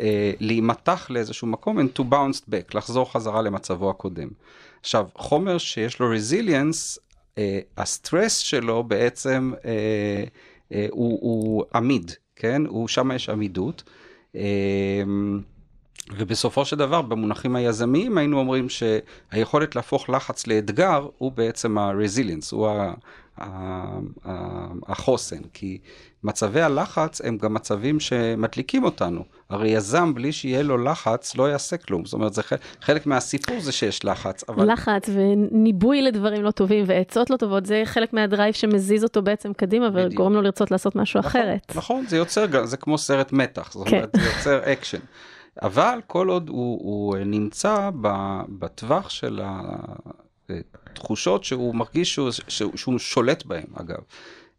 אה, להימתח לאיזשהו מקום and to bounce back, לחזור חזרה למצבו הקודם. עכשיו, חומר שיש לו resilience, אה, הסטרס שלו בעצם אה, אה, הוא, הוא עמיד, כן? שם יש עמידות. אה, ובסופו של דבר, במונחים היזמיים היינו אומרים שהיכולת להפוך לחץ לאתגר הוא בעצם ה-resilience, הוא החוסן, כי מצבי הלחץ הם גם מצבים שמדליקים אותנו. הרי יזם בלי שיהיה לו לחץ לא יעשה כלום, זאת אומרת, זה חלק מהסיפור זה שיש לחץ, אבל... לחץ וניבוי לדברים לא טובים ועצות לא טובות, זה חלק מהדרייב שמזיז אותו בעצם קדימה וגורם לו לרצות לעשות משהו נכון, אחרת. נכון, זה יוצר, זה כמו סרט מתח, זאת אומרת, כן. זה יוצר אקשן. אבל כל עוד הוא, הוא נמצא בטווח של התחושות שהוא מרגיש שהוא, שהוא, שהוא שולט בהן, אגב.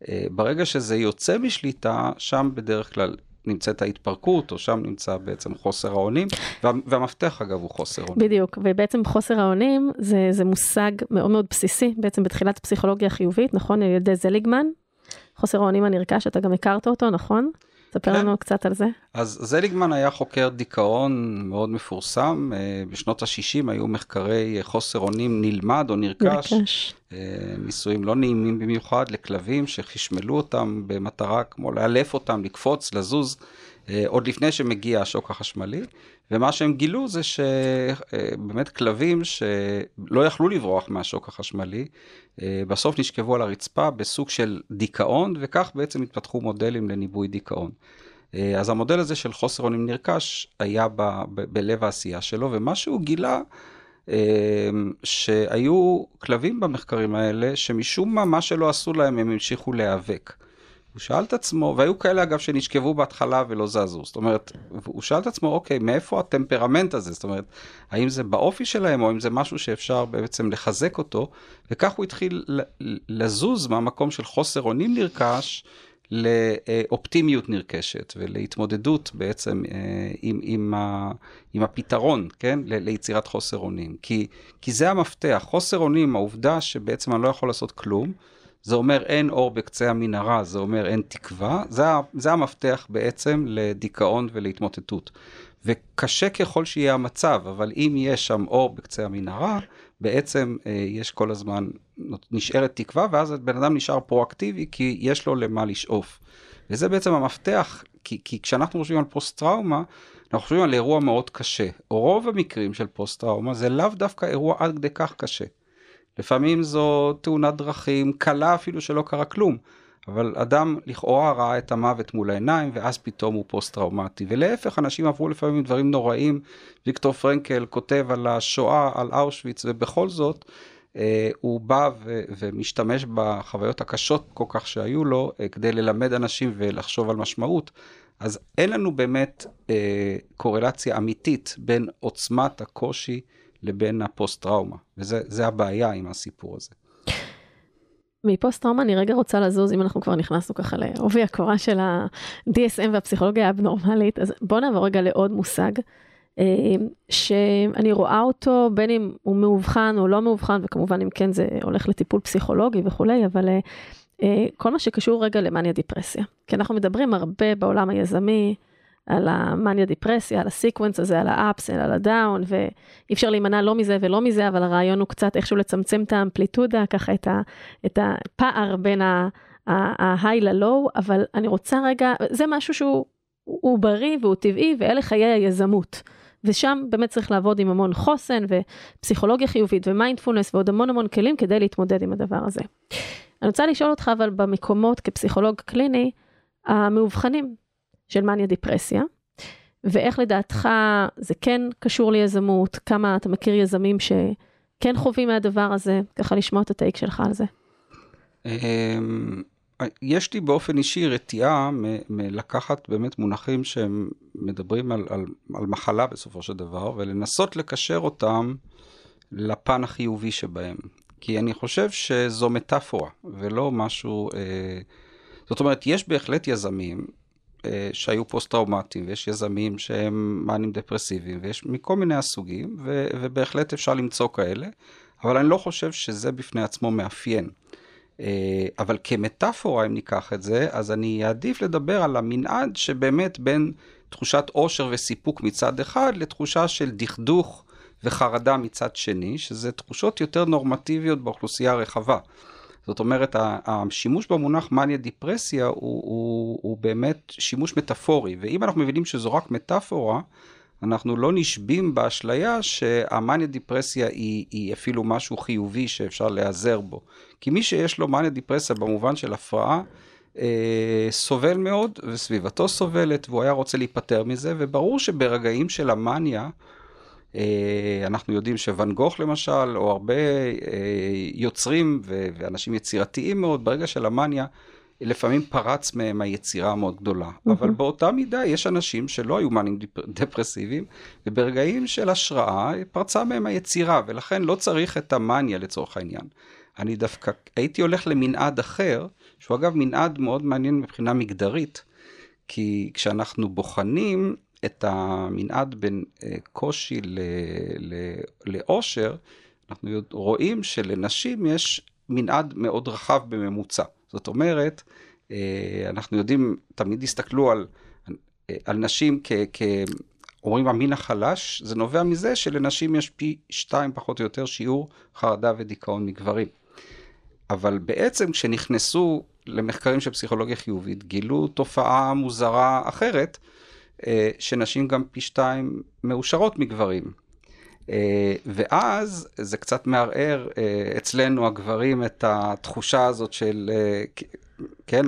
אה, ברגע שזה יוצא משליטה, שם בדרך כלל נמצאת ההתפרקות, או שם נמצא בעצם חוסר האונים, וה, והמפתח אגב הוא חוסר אונים. בדיוק, ובעצם חוסר האונים זה, זה מושג מאוד מאוד בסיסי, בעצם בתחילת פסיכולוגיה חיובית, נכון? על ידי זליגמן, חוסר האונים הנרכש, אתה גם הכרת אותו, נכון? ספר כן. לנו קצת על זה. אז זליגמן היה חוקר דיכאון מאוד מפורסם. אה, בשנות ה-60 היו מחקרי חוסר אונים נלמד או נרכש. נרכש. אה, ניסויים לא נעימים במיוחד לכלבים שחשמלו אותם במטרה כמו לאלף אותם, לקפוץ, לזוז, אה, עוד לפני שמגיע השוק החשמלי. ומה שהם גילו זה שבאמת כלבים שלא יכלו לברוח מהשוק החשמלי, בסוף נשכבו על הרצפה בסוג של דיכאון, וכך בעצם התפתחו מודלים לניבוי דיכאון. אז המודל הזה של חוסר אונים נרכש היה ב, ב, בלב העשייה שלו, ומה שהוא גילה, שהיו כלבים במחקרים האלה, שמשום מה, מה שלא עשו להם, הם המשיכו להיאבק. הוא שאל את עצמו, והיו כאלה אגב שנשכבו בהתחלה ולא זזו, זאת אומרת, הוא שאל את עצמו, אוקיי, מאיפה הטמפרמנט הזה? זאת אומרת, האם זה באופי שלהם, או אם זה משהו שאפשר בעצם לחזק אותו, וכך הוא התחיל לזוז מהמקום של חוסר אונים נרכש, לאופטימיות נרכשת ולהתמודדות בעצם אה, עם, עם, עם הפתרון, כן? ליצירת חוסר אונים. כי, כי זה המפתח, חוסר אונים, העובדה שבעצם אני לא יכול לעשות כלום, זה אומר אין אור בקצה המנהרה, זה אומר אין תקווה, זה, זה המפתח בעצם לדיכאון ולהתמוטטות. וקשה ככל שיהיה המצב, אבל אם יש שם אור בקצה המנהרה, בעצם אה, יש כל הזמן, נשארת תקווה, ואז הבן אדם נשאר פרואקטיבי, כי יש לו למה לשאוף. וזה בעצם המפתח, כי, כי כשאנחנו חושבים על פוסט-טראומה, אנחנו חושבים על אירוע מאוד קשה. רוב המקרים של פוסט-טראומה זה לאו דווקא אירוע עד כדי כך קשה. לפעמים זו תאונת דרכים, קלה אפילו שלא קרה כלום. אבל אדם לכאורה ראה את המוות מול העיניים, ואז פתאום הוא פוסט-טראומטי. ולהפך, אנשים עברו לפעמים דברים נוראים. ויקטור פרנקל כותב על השואה, על אושוויץ, ובכל זאת, אה, הוא בא ו- ומשתמש בחוויות הקשות כל כך שהיו לו, אה, כדי ללמד אנשים ולחשוב על משמעות. אז אין לנו באמת אה, קורלציה אמיתית בין עוצמת הקושי לבין הפוסט-טראומה, וזה הבעיה עם הסיפור הזה. מפוסט טראומה אני רגע רוצה לזוז, אם אנחנו כבר נכנסנו ככה לעובי הקורה של ה-DSM והפסיכולוגיה האבנורמלית, אז בואו נעבור רגע לעוד מושג, אה, שאני רואה אותו בין אם הוא מאובחן או לא מאובחן, וכמובן אם כן זה הולך לטיפול פסיכולוגי וכולי, אבל אה, אה, כל מה שקשור רגע למאניה דיפרסיה. כי אנחנו מדברים הרבה בעולם היזמי, על המאניה דיפרסיה, על ה sequence הזה, על ה ups, על ה down, ואי אפשר להימנע לא מזה ולא מזה, אבל הרעיון הוא קצת איכשהו לצמצם את האמפליטודה, ככה את, ה, את הפער בין ה high ל low, אבל אני רוצה רגע, זה משהו שהוא בריא והוא טבעי, ואלה חיי היזמות. ושם באמת צריך לעבוד עם המון חוסן ופסיכולוגיה חיובית ומיינדפולנס ועוד המון המון כלים כדי להתמודד עם הדבר הזה. אני רוצה לשאול אותך אבל במקומות כפסיכולוג קליני, המאובחנים, של מניה דיפרסיה, ואיך לדעתך זה כן קשור ליזמות, כמה אתה מכיר יזמים שכן חווים מהדבר הזה, ככה לשמוע את הטייק שלך על זה. אמ, יש לי באופן אישי רתיעה מלקחת באמת מונחים שהם מדברים על, על, על מחלה בסופו של דבר, ולנסות לקשר אותם לפן החיובי שבהם. כי אני חושב שזו מטאפורה, ולא משהו... אה, זאת אומרת, יש בהחלט יזמים שהיו פוסט-טראומטיים, ויש יזמים שהם מאנים דפרסיביים, ויש מכל מיני הסוגים, ו- ובהחלט אפשר למצוא כאלה, אבל אני לא חושב שזה בפני עצמו מאפיין. אה, אבל כמטאפורה, אם ניקח את זה, אז אני אעדיף לדבר על המנעד שבאמת בין תחושת עושר וסיפוק מצד אחד, לתחושה של דכדוך וחרדה מצד שני, שזה תחושות יותר נורמטיביות באוכלוסייה הרחבה. זאת אומרת, השימוש במונח מניה דיפרסיה הוא, הוא, הוא באמת שימוש מטאפורי, ואם אנחנו מבינים שזו רק מטאפורה, אנחנו לא נשבים באשליה שהמניה דיפרסיה היא, היא אפילו משהו חיובי שאפשר להיעזר בו. כי מי שיש לו מניה דיפרסיה במובן של הפרעה, אה, סובל מאוד, וסביבתו סובלת, והוא היה רוצה להיפטר מזה, וברור שברגעים של המניה, אה, אנחנו יודעים שוואן גוך למשל, או הרבה אה, יוצרים ואנשים יצירתיים מאוד, ברגע של המאניה, לפעמים פרץ מהם היצירה המאוד גדולה. Mm-hmm. אבל באותה מידה יש אנשים שלא היו מאנים דפרסיביים, וברגעים של השראה פרצה מהם היצירה, ולכן לא צריך את המאניה לצורך העניין. אני דווקא הייתי הולך למנעד אחר, שהוא אגב מנעד מאוד מעניין מבחינה מגדרית, כי כשאנחנו בוחנים את המנעד בין אה, קושי לאושר, אנחנו רואים שלנשים יש מנעד מאוד רחב בממוצע. זאת אומרת, אה, אנחנו יודעים, תמיד הסתכלו על, על נשים כ... כ אומרים המין החלש, זה נובע מזה שלנשים יש פי שתיים פחות או יותר שיעור חרדה ודיכאון מגברים. אבל בעצם כשנכנסו למחקרים של פסיכולוגיה חיובית, גילו תופעה מוזרה אחרת, שנשים גם פי שתיים מאושרות מגברים. אה, ואז זה קצת מערער אה, אצלנו הגברים את התחושה הזאת של, כן,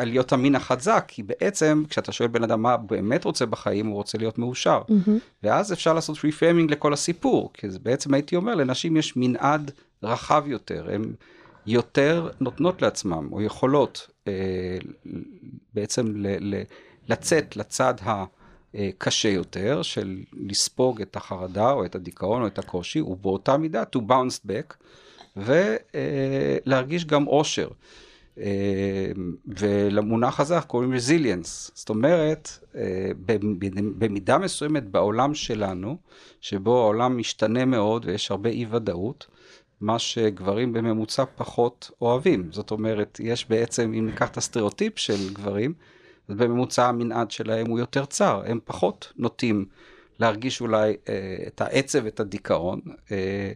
להיות המין החזק, כי בעצם כשאתה שואל בן אדם מה באמת רוצה בחיים, הוא רוצה להיות מאושר. Mm-hmm. ואז אפשר לעשות רפרמינג לכל הסיפור, כי זה בעצם הייתי אומר, לנשים יש מנעד רחב יותר, הן יותר נותנות לעצמם, או יכולות בעצם ל... ל לצאת לצד הקשה יותר, של לספוג את החרדה או את הדיכאון או את הקושי, ובאותה מידה to bounce back, ולהרגיש גם אושר. ולמונח הזה אנחנו קוראים resilience, זאת אומרת, במידה מסוימת בעולם שלנו, שבו העולם משתנה מאוד ויש הרבה אי ודאות, מה שגברים בממוצע פחות אוהבים. זאת אומרת, יש בעצם, אם ניקח את הסטריאוטיפ של גברים, בממוצע המנעד שלהם הוא יותר צר, הם פחות נוטים להרגיש אולי אה, את העצב, את הדיכאון, אה,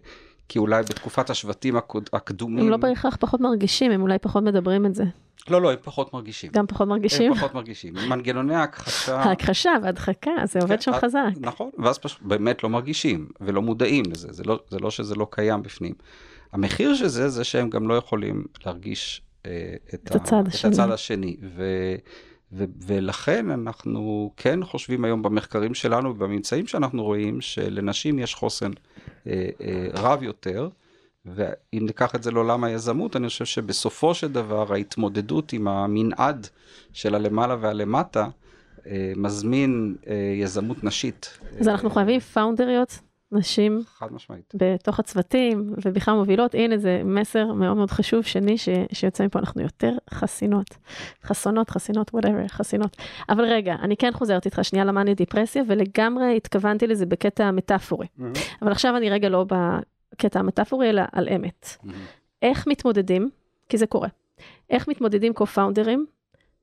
כי אולי בתקופת השבטים הקדומים... הם לא בהכרח פחות מרגישים, הם אולי פחות מדברים את זה. לא, לא, הם פחות מרגישים. גם פחות מרגישים? הם פחות מרגישים. מנגנוני ההכחשה... ההכחשה והדחקה, זה עובד שם כן, חזק. נכון, ואז פשוט באמת לא מרגישים ולא מודעים לזה, זה לא, זה לא שזה לא קיים בפנים. המחיר של זה, זה שהם גם לא יכולים להרגיש אה, את, את הצד ה. את הצד השני. ו, ו, ולכן אנחנו כן חושבים היום במחקרים שלנו ובממצאים שאנחנו רואים שלנשים יש חוסן אה, אה, רב יותר. ואם ניקח את זה לעולם היזמות, אני חושב שבסופו של דבר ההתמודדות עם המנעד של הלמעלה והלמטה אה, מזמין אה, יזמות נשית. אז אנחנו חייבים פאונדריות, נשים חד משמעית. בתוך הצוותים ובכלל מובילות. הנה זה מסר מאוד מאוד חשוב שני ש, שיוצא מפה, אנחנו יותר חסינות. חסונות, חסינות, whatever, חסינות. אבל רגע, אני כן חוזרת איתך שנייה למאניה דיפרסיה, ולגמרי התכוונתי לזה בקטע מטאפורי. אבל עכשיו אני רגע לא בקטע המטאפורי, אלא על אמת. איך מתמודדים, כי זה קורה, איך מתמודדים קו-פאונדרים,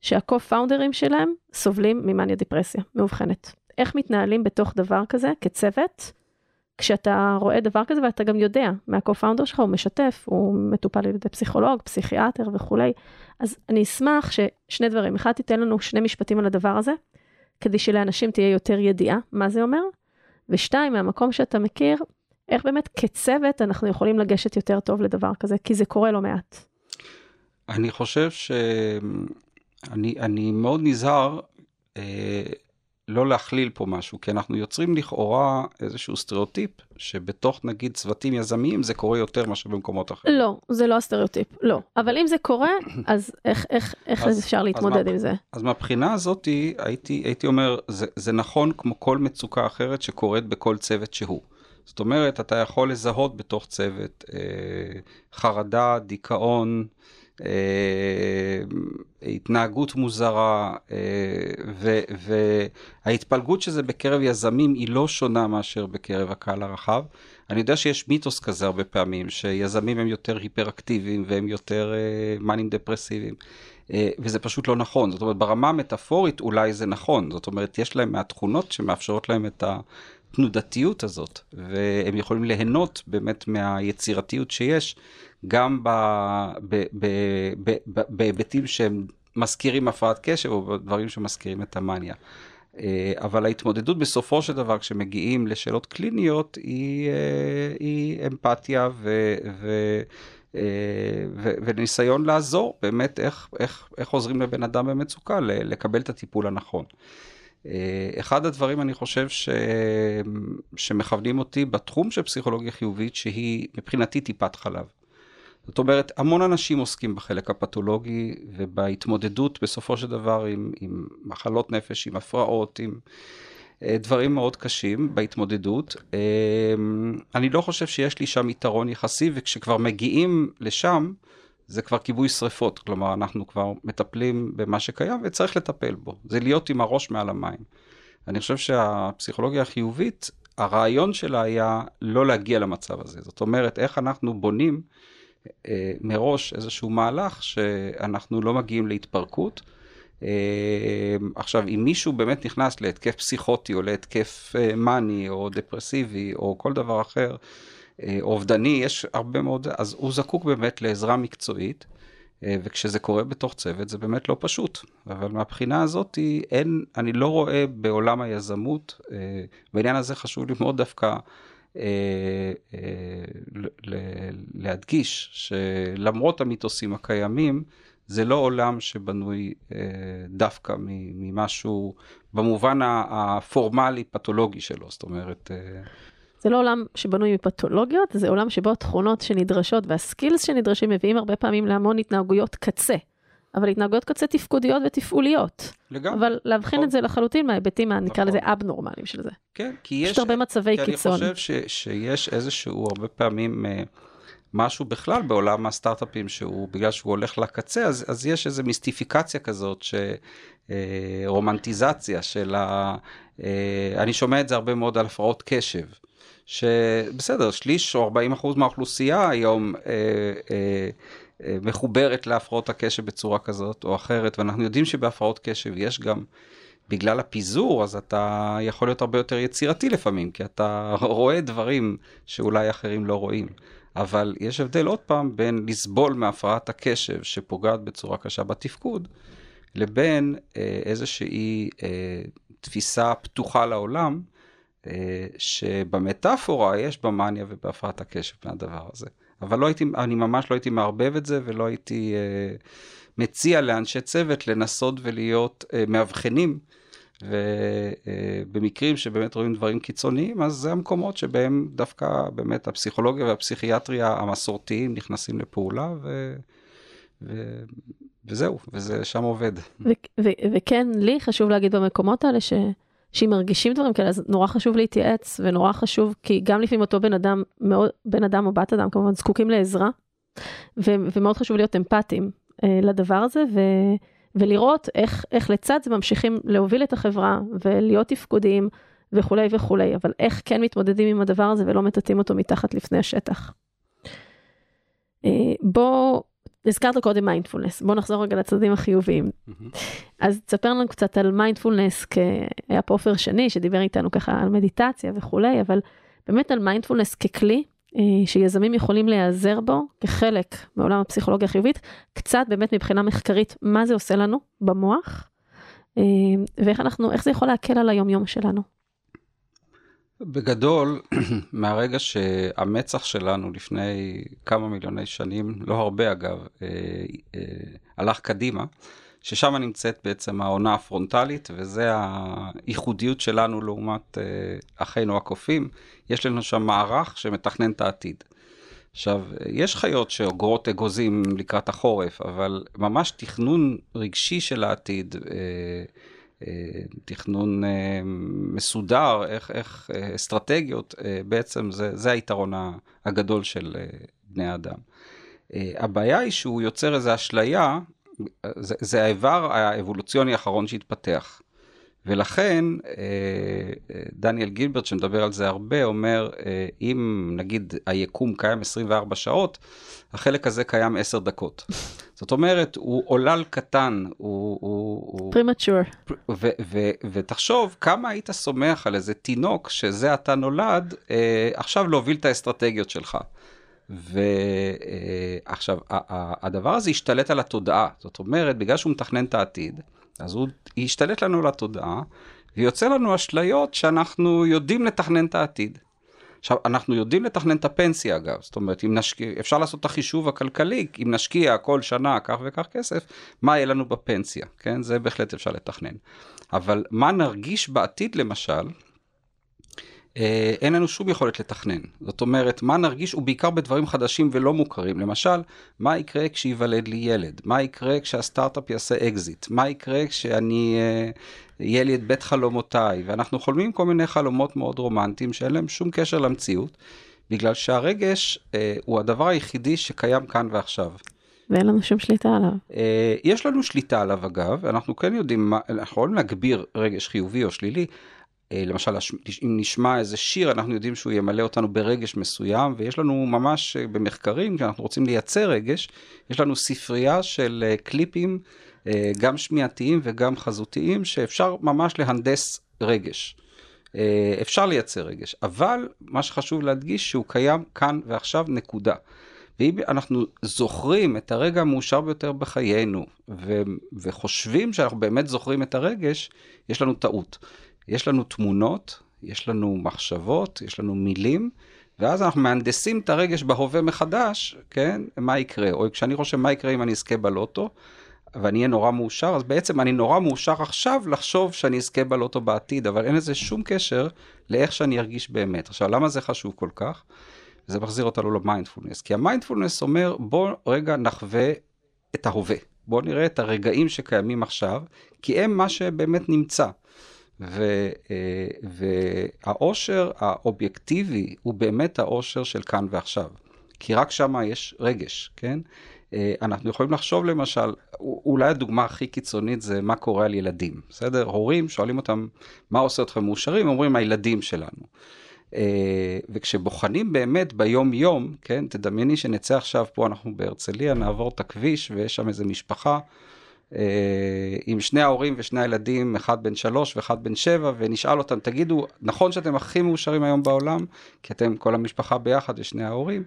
שהקו-פאונדרים שלהם סובלים ממאניה דיפרסיה מאובחנת. איך מתנהלים בתוך דבר כזה כצוות, כשאתה רואה דבר כזה ואתה גם יודע מה-co-founder שלך, הוא משתף, הוא מטופל על ידי פסיכולוג, פסיכיאטר וכולי. אז אני אשמח ששני דברים, אחד תיתן לנו שני משפטים על הדבר הזה, כדי שלאנשים תהיה יותר ידיעה מה זה אומר, ושתיים, מהמקום שאתה מכיר, איך באמת כצוות אנחנו יכולים לגשת יותר טוב לדבר כזה, כי זה קורה לא מעט. אני חושב שאני אני מאוד נזהר אה, לא להכליל פה משהו, כי אנחנו יוצרים לכאורה איזשהו סטריאוטיפ, שבתוך נגיד צוותים יזמיים זה קורה יותר מאשר במקומות אחרים. לא, זה לא הסטריאוטיפ, לא. אבל אם זה קורה, [coughs] אז איך, איך, איך אז- אפשר אז להתמודד מה- עם זה? אז מהבחינה הזאת הייתי, הייתי אומר, זה, זה נכון כמו כל מצוקה אחרת שקורית בכל צוות שהוא. זאת אומרת, אתה יכול לזהות בתוך צוות אה, חרדה, דיכאון, התנהגות מוזרה, אה, ו, וההתפלגות של זה בקרב יזמים היא לא שונה מאשר בקרב הקהל הרחב. אני יודע שיש מיתוס כזה הרבה פעמים, שיזמים הם יותר היפראקטיביים והם יותר אה, מאנים דפרסיביים. אה, וזה פשוט לא נכון. זאת אומרת, ברמה המטאפורית אולי זה נכון. זאת אומרת, יש להם מהתכונות שמאפשרות להם את התנודתיות הזאת, והם יכולים ליהנות באמת מהיצירתיות שיש, גם בהיבטים שהם מזכירים הפרעת קשב, או בדברים שמזכירים את המאניה. אה, אבל ההתמודדות בסופו של דבר, כשמגיעים לשאלות קליניות, היא, אה, היא אמפתיה ו... ו אה, ו- וניסיון לעזור באמת איך, איך, איך עוזרים לבן אדם במצוקה לקבל את הטיפול הנכון. אחד הדברים אני חושב ש... שמכוונים אותי בתחום של פסיכולוגיה חיובית שהיא מבחינתי טיפת חלב. זאת אומרת, המון אנשים עוסקים בחלק הפתולוגי ובהתמודדות בסופו של דבר עם, עם מחלות נפש, עם הפרעות, עם אה, דברים מאוד קשים בהתמודדות. אה, אני לא חושב שיש לי שם יתרון יחסי, וכשכבר מגיעים לשם, זה כבר כיבוי שריפות. כלומר, אנחנו כבר מטפלים במה שקיים וצריך לטפל בו. זה להיות עם הראש מעל המים. אני חושב שהפסיכולוגיה החיובית, הרעיון שלה היה לא להגיע למצב הזה. זאת אומרת, איך אנחנו בונים אה, מראש איזשהו מהלך שאנחנו לא מגיעים להתפרקות. אה, עכשיו, אם מישהו באמת נכנס להתקף פסיכוטי או להתקף אה, מאני או דפרסיבי או כל דבר אחר, אובדני, יש הרבה מאוד, אז הוא זקוק באמת לעזרה מקצועית. וכשזה קורה בתוך צוות זה באמת לא פשוט. אבל מהבחינה הזאת אין, אני לא רואה בעולם היזמות, בעניין הזה חשוב לי מאוד דווקא להדגיש שלמרות המיתוסים הקיימים, זה לא עולם שבנוי אה, דווקא ממשהו במובן הפורמלי פתולוגי שלו, זאת אומרת, אה, זה לא עולם שבנוי מפתולוגיות, זה עולם שבו התכונות שנדרשות והסקילס שנדרשים מביאים הרבה פעמים להמון התנהגויות קצה. אבל התנהגויות קצה תפקודיות ותפעוליות. לגמרי. אבל להבחין נכון. את זה לחלוטין מההיבטים, נקרא נכון. לזה אבנורמליים של זה. כן, כי יש... פשוט הרבה מצבי כי קיצון. אני חושב ש, שיש איזשהו, הרבה פעמים, אה, משהו בכלל בעולם הסטארט-אפים, שהוא, בגלל שהוא הולך לקצה, אז, אז יש איזו מיסטיפיקציה כזאת, ש, אה, רומנטיזציה של ה... אה, אני שומע את זה הרבה מאוד על הפרעות קשב. שבסדר, שליש או 40 אחוז מהאוכלוסייה היום אה, אה, מחוברת להפרעות הקשב בצורה כזאת או אחרת, ואנחנו יודעים שבהפרעות קשב יש גם, בגלל הפיזור, אז אתה יכול להיות הרבה יותר יצירתי לפעמים, כי אתה רואה דברים שאולי אחרים לא רואים. אבל יש הבדל עוד פעם בין לסבול מהפרעת הקשב שפוגעת בצורה קשה בתפקוד, לבין אה, איזושהי אה, תפיסה פתוחה לעולם, אה, שבמטאפורה יש במאניה ובהפרעת הקשב מהדבר הזה. אבל לא הייתי, אני ממש לא הייתי מערבב את זה ולא הייתי אה, מציע לאנשי צוות לנסות ולהיות אה, מאבחנים. ובמקרים שבאמת רואים דברים קיצוניים, אז זה המקומות שבהם דווקא באמת הפסיכולוגיה והפסיכיאטריה המסורתיים נכנסים לפעולה, ו... ו... וזהו, וזה שם עובד. ו- ו- וכן, לי חשוב להגיד במקומות האלה ש... שאם מרגישים דברים כאלה, אז נורא חשוב להתייעץ, ונורא חשוב, כי גם לפעמים אותו בן אדם, מאוד, בן אדם או בת אדם כמובן, זקוקים לעזרה, ו- ומאוד חשוב להיות אמפתיים אה, לדבר הזה, ו- ולראות איך, איך לצד זה ממשיכים להוביל את החברה, ולהיות תפקודיים, וכולי וכולי, אבל איך כן מתמודדים עם הדבר הזה ולא מטאטאים אותו מתחת לפני השטח. אה, בוא הזכרת קודם מיינדפולנס, בוא נחזור רגע לצדדים החיוביים. אז תספר לנו קצת על מיינדפולנס, היה פה עופר שני שדיבר איתנו ככה על מדיטציה וכולי, אבל באמת על מיינדפולנס ככלי אה, שיזמים יכולים להיעזר בו כחלק מעולם הפסיכולוגיה החיובית, קצת באמת מבחינה מחקרית, מה זה עושה לנו במוח, אה, ואיך אנחנו, איך זה יכול להקל על היומיום שלנו. בגדול, [clears throat] מהרגע שהמצח שלנו לפני כמה מיליוני שנים, לא הרבה אגב, אה, אה, הלך קדימה, ששם נמצאת בעצם העונה הפרונטלית, וזה הייחודיות שלנו לעומת אה, אחינו הקופים. יש לנו שם מערך שמתכנן את העתיד. עכשיו, יש חיות שאוגרות אגוזים לקראת החורף, אבל ממש תכנון רגשי של העתיד, אה, תכנון אה, מסודר, איך, איך אה, אסטרטגיות, בעצם זה, זה היתרון הגדול של בני האדם. הבעיה היא שהוא יוצר איזו אשליה, זה, זה האיבר האבולוציוני האחרון שהתפתח. ולכן דניאל גילברט שמדבר על זה הרבה אומר אם נגיד היקום קיים 24 שעות החלק הזה קיים 10 דקות. זאת אומרת, הוא עולל קטן, הוא... פרימצ'ור. ותחשוב כמה היית סומך על איזה תינוק שזה אתה נולד, אה, עכשיו להוביל את האסטרטגיות שלך. ועכשיו, אה, הדבר הזה השתלט על התודעה. זאת אומרת, בגלל שהוא מתכנן את העתיד, אז הוא ישתלט לנו על התודעה, ויוצא לנו אשליות שאנחנו יודעים לתכנן את העתיד. עכשיו, אנחנו יודעים לתכנן את הפנסיה אגב, זאת אומרת, אם נשקיע, אפשר לעשות את החישוב הכלכלי, אם נשקיע כל שנה כך וכך כסף, מה יהיה לנו בפנסיה, כן? זה בהחלט אפשר לתכנן. אבל מה נרגיש בעתיד למשל, אין לנו שום יכולת לתכנן. זאת אומרת, מה נרגיש, ובעיקר בדברים חדשים ולא מוכרים. למשל, מה יקרה כשייוולד לי ילד? מה יקרה כשהסטארט-אפ יעשה אקזיט? מה יקרה כשאני, אה, יהיה לי את בית חלומותיי? ואנחנו חולמים כל מיני חלומות מאוד רומנטיים שאין להם שום קשר למציאות, בגלל שהרגש אה, הוא הדבר היחידי שקיים כאן ועכשיו. ואין לנו שום שליטה עליו. אה, יש לנו שליטה עליו אגב, אנחנו כן יודעים, מה, אנחנו יכולים להגביר רגש חיובי או שלילי, אה, למשל, אם נשמע איזה שיר, אנחנו יודעים שהוא ימלא אותנו ברגש מסוים, ויש לנו ממש אה, במחקרים, כשאנחנו רוצים לייצר רגש, יש לנו ספרייה של אה, קליפים, גם שמיעתיים וגם חזותיים, שאפשר ממש להנדס רגש. אפשר לייצר רגש, אבל מה שחשוב להדגיש שהוא קיים כאן ועכשיו, נקודה. ואם אנחנו זוכרים את הרגע המאושר ביותר בחיינו, ו- וחושבים שאנחנו באמת זוכרים את הרגש, יש לנו טעות. יש לנו תמונות, יש לנו מחשבות, יש לנו מילים, ואז אנחנו מהנדסים את הרגש בהווה מחדש, כן? מה יקרה? או כשאני חושב מה יקרה אם אני אזכה בלוטו, ואני אהיה נורא מאושר, אז בעצם אני נורא מאושר עכשיו לחשוב שאני אזכה בלוטו בעתיד, אבל אין לזה שום קשר לאיך שאני ארגיש באמת. עכשיו, למה זה חשוב כל כך? זה מחזיר אותנו למיינדפולנס. כי המיינדפולנס אומר, בוא רגע נחווה את ההווה. בוא נראה את הרגעים שקיימים עכשיו, כי הם מה שבאמת נמצא. אה, והאושר האובייקטיבי הוא באמת האושר של כאן ועכשיו. כי רק שם יש רגש, כן? אה, אנחנו יכולים לחשוב למשל, אולי הדוגמה הכי קיצונית זה מה קורה על ילדים, בסדר? הורים שואלים אותם, מה עושה אתכם מאושרים? אומרים, הילדים שלנו. אה, וכשבוחנים באמת ביום יום, כן, תדמייני שנצא עכשיו פה, אנחנו בהרצליה, נעבור את הכביש ויש שם איזה משפחה עם שני ההורים ושני הילדים, אחד בן שלוש ואחד בן שבע, ונשאל אותם, תגידו, נכון שאתם הכי מאושרים היום בעולם, כי אתם כל המשפחה ביחד ושני ההורים,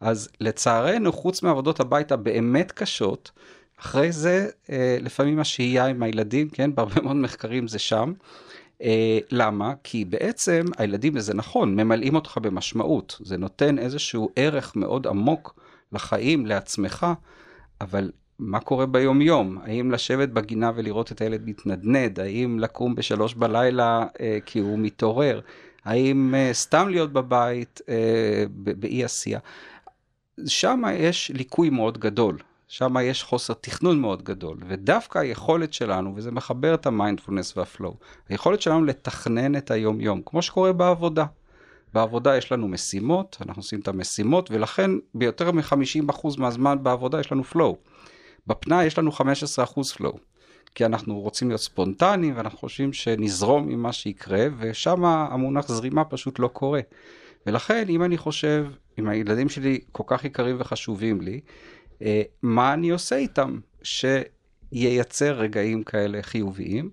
אז לצערנו, חוץ מעבודות הבית הבאמת קשות, אחרי זה, אה, לפעמים השהייה עם הילדים, כן, בהרבה מאוד מחקרים זה שם. אה, למה? כי בעצם הילדים, וזה נכון, ממלאים אותך במשמעות. זה נותן איזשהו ערך מאוד עמוק לחיים, לעצמך, אבל מה קורה ביום-יום? האם לשבת בגינה ולראות את הילד מתנדנד? האם לקום בשלוש בלילה אה, כי הוא מתעורר? האם אה, סתם להיות בבית אה, באי עשייה? שם יש ליקוי מאוד גדול. שם יש חוסר תכנון מאוד גדול, ודווקא היכולת שלנו, וזה מחבר את המיינדפולנס והפלואו, היכולת שלנו לתכנן את היום-יום, כמו שקורה בעבודה. בעבודה יש לנו משימות, אנחנו עושים את המשימות, ולכן ביותר מ-50% מהזמן בעבודה יש לנו פלואו. בפנאי יש לנו 15% פלואו. כי אנחנו רוצים להיות ספונטניים ואנחנו חושבים שנזרום עם מה שיקרה, ושם המונח זרימה פשוט לא קורה. ולכן, אם אני חושב, אם הילדים שלי כל כך יקרים וחשובים לי, אה, מה אני עושה איתם שייצר רגעים כאלה חיוביים.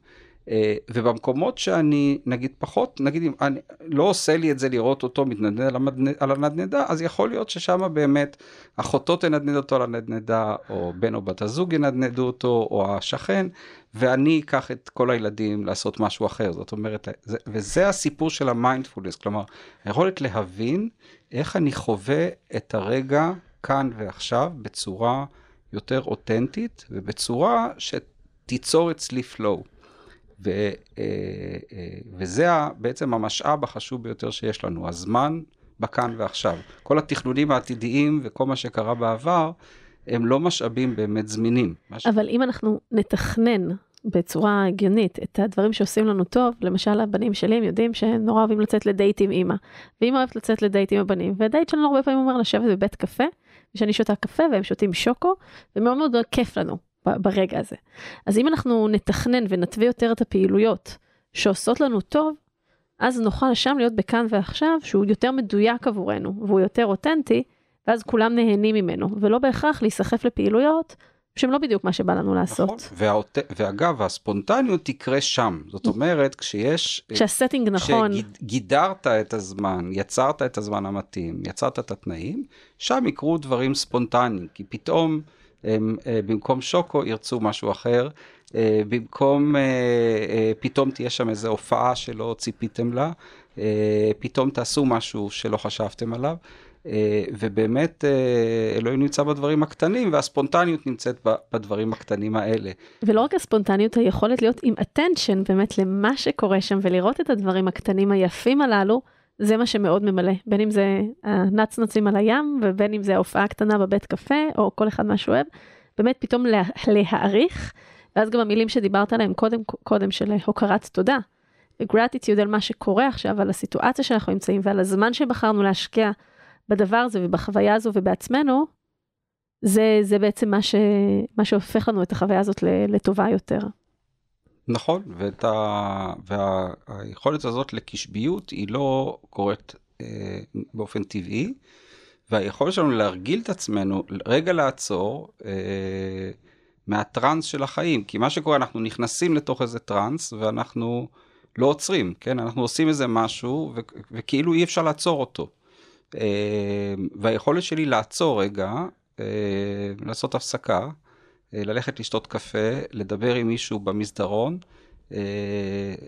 אה, ובמקומות שאני נגיד פחות, נגיד אם אני לא עושה לי את זה לראות אותו מתנדנד על, המדנד, על הנדנדה, אז יכול להיות ששם באמת אחותו תנדנד אותו על הנדנדה, או בן או בת הזוג ינדנדו אותו, או השכן, ואני אקח את כל הילדים לעשות משהו אחר. זאת אומרת, זה, וזה הסיפור של המיינדפולנס, כלומר, היכולת להבין איך אני חווה את הרגע כאן ועכשיו בצורה יותר אותנטית ובצורה שתיצור אצלי flow. ו, אה, אה, וזה בעצם המשאב החשוב ביותר שיש לנו, הזמן בכאן ועכשיו. כל התכנונים העתידיים וכל מה שקרה בעבר, הם לא משאבים באמת זמינים. אבל אם אנחנו נתכנן בצורה הגיונית את הדברים שעושים לנו טוב, למשל הבנים שלי הם יודעים שהם נורא אוהבים לצאת לדייט עם אימא, ואימא אוהבת לצאת לדייט עם הבנים, והדייט שלנו הרבה פעמים אומר לשבת בבית קפה ושאני שותה קפה והם שותים שוקו, ומאוד מאוד כיף לנו ברגע הזה. אז אם אנחנו נתכנן ונתווה יותר את הפעילויות שעושות לנו טוב, אז נוכל שם להיות בכאן ועכשיו, שהוא יותר מדויק עבורנו, והוא יותר אותנטי, ואז כולם נהנים ממנו, ולא בהכרח להיסחף לפעילויות שהם לא בדיוק מה שבא לנו לעשות. נכון, והאות... ואגב, הספונטניות תקרה שם. זאת אומרת, כשיש... כשהסטינג נכון. כשגידרת את הזמן, יצרת את הזמן המתאים, יצרת את התנאים, שם יקרו דברים ספונטניים, כי פתאום הם, אה, במקום שוקו ירצו משהו אחר, אה, במקום, אה, פתאום תהיה שם איזו הופעה שלא ציפיתם לה, פתאום תעשו משהו שלא חשבתם עליו. ובאמת אלוהים נמצא בדברים הקטנים והספונטניות נמצאת בדברים הקטנים האלה. ולא רק הספונטניות, היכולת להיות עם attention באמת למה שקורה שם ולראות את הדברים הקטנים היפים הללו, זה מה שמאוד ממלא, בין אם זה הנצנצים על הים ובין אם זה ההופעה הקטנה בבית קפה או כל אחד מה שהוא אוהב, באמת פתאום לה, להעריך, ואז גם המילים שדיברת עליהם קודם, קודם של הוקרת תודה. gratitude על מה שקורה עכשיו, על הסיטואציה שאנחנו נמצאים ועל הזמן שבחרנו להשקיע בדבר הזה ובחוויה הזו ובעצמנו, זה, זה בעצם מה, ש, מה שהופך לנו את החוויה הזאת לטובה יותר. נכון, ואת ה... והיכולת הזאת לקשביות היא לא קורית אה, באופן טבעי, והיכולת שלנו להרגיל את עצמנו, רגע לעצור אה, מהטראנס של החיים, כי מה שקורה, אנחנו נכנסים לתוך איזה טראנס ואנחנו לא עוצרים, כן? אנחנו עושים איזה משהו ו... וכאילו אי אפשר לעצור אותו. אה, והיכולת שלי לעצור רגע, אה, לעשות הפסקה, ללכת לשתות קפה, לדבר עם מישהו במסדרון,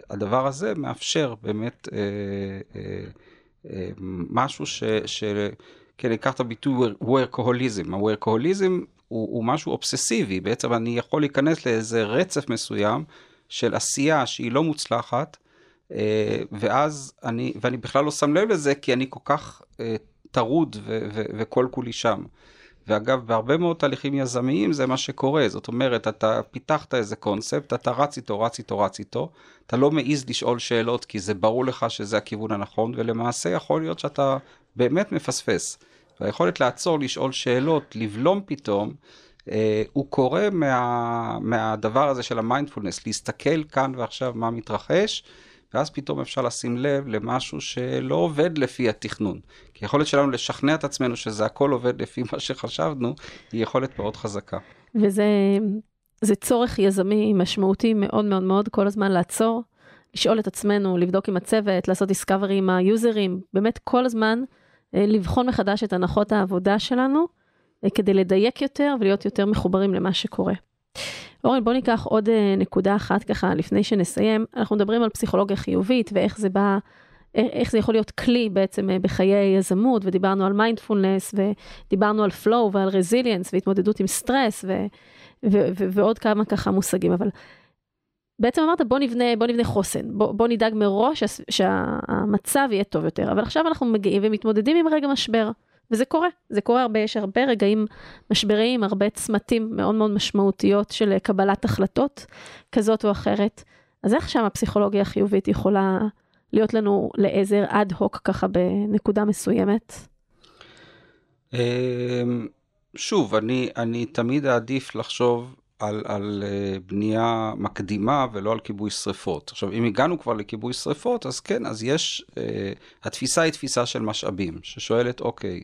הדבר הזה מאפשר באמת משהו ש... ש... כן, ניקח את הביטוי workaholism. ה-workaholism הוא, הוא משהו אובססיבי, בעצם אני יכול להיכנס לאיזה רצף מסוים של עשייה שהיא לא מוצלחת, אה, ואז אני, ואני בכלל לא שם לב לזה, כי אני כל כך אה, טרוד וכל כולי שם. ואגב, בהרבה מאוד תהליכים יזמיים זה מה שקורה. זאת אומרת, אתה פיתחת איזה קונספט, אתה רץ איתו, רץ איתו, רץ איתו, אתה לא מעז לשאול שאלות כי זה ברור לך שזה הכיוון הנכון, ולמעשה יכול להיות שאתה באמת מפספס. והיכולת לעצור, לשאול שאלות, לבלום פתאום, אה, הוא קורה מה, מהדבר הזה של המיינדפולנס, להסתכל כאן ועכשיו מה מתרחש. ואז פתאום אפשר לשים לב למשהו שלא עובד לפי התכנון. כי יכולת שלנו לשכנע את עצמנו שזה הכל עובד לפי מה שחשבנו, היא יכולת מאוד חזקה. וזה זה צורך יזמי משמעותי מאוד מאוד מאוד, כל הזמן לעצור, לשאול את עצמנו, לבדוק עם הצוות, לעשות דיסקאברי עם היוזרים, באמת כל הזמן אה, לבחון מחדש את הנחות העבודה שלנו, אה, כדי לדייק יותר ולהיות יותר מחוברים למה שקורה. אורן, בוא ניקח עוד אה, נקודה אחת ככה לפני שנסיים. אנחנו מדברים על פסיכולוגיה חיובית ואיך זה בא, אה, איך זה יכול להיות כלי בעצם אה, בחיי יזמות, ודיברנו על מיינדפולנס, ודיברנו על flow ועל resilience, והתמודדות עם סטרס, ו, ו, ו, ועוד כמה ככה מושגים, אבל בעצם אמרת בוא נבנה, בוא נבנה חוסן, בוא, בוא נדאג מראש שהמצב יהיה טוב יותר, אבל עכשיו אנחנו מגיעים ומתמודדים עם רגע משבר. וזה קורה, זה קורה הרבה, יש הרבה רגעים משבריים, הרבה צמתים מאוד מאוד משמעותיות של קבלת החלטות כזאת או אחרת. אז איך שם הפסיכולוגיה החיובית יכולה להיות לנו לעזר אד הוק ככה בנקודה מסוימת? אמ, שוב, אני, אני תמיד אעדיף לחשוב על, על אה, בנייה מקדימה ולא על כיבוי שריפות. עכשיו, אם הגענו כבר לכיבוי שריפות, אז כן, אז יש, uh, התפיסה היא תפיסה של משאבים, ששואלת, אוקיי,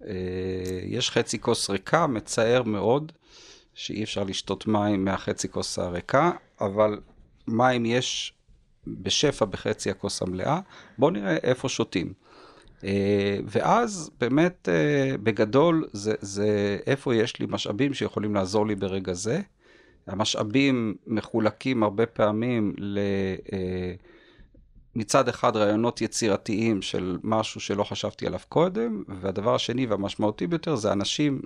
uh, יש חצי כוס ריקה, מצער מאוד שאי אפשר לשתות מים מהחצי כוס הריקה, אבל מים יש בשפע בחצי הכוס המלאה, בואו נראה איפה שותים. Uh, ואז באמת uh, בגדול זה, זה איפה יש לי משאבים שיכולים לעזור לי ברגע זה. המשאבים מחולקים הרבה פעמים ל... Uh, מצד אחד רעיונות יצירתיים של משהו שלא חשבתי עליו קודם, והדבר השני והמשמעותי ביותר זה אנשים,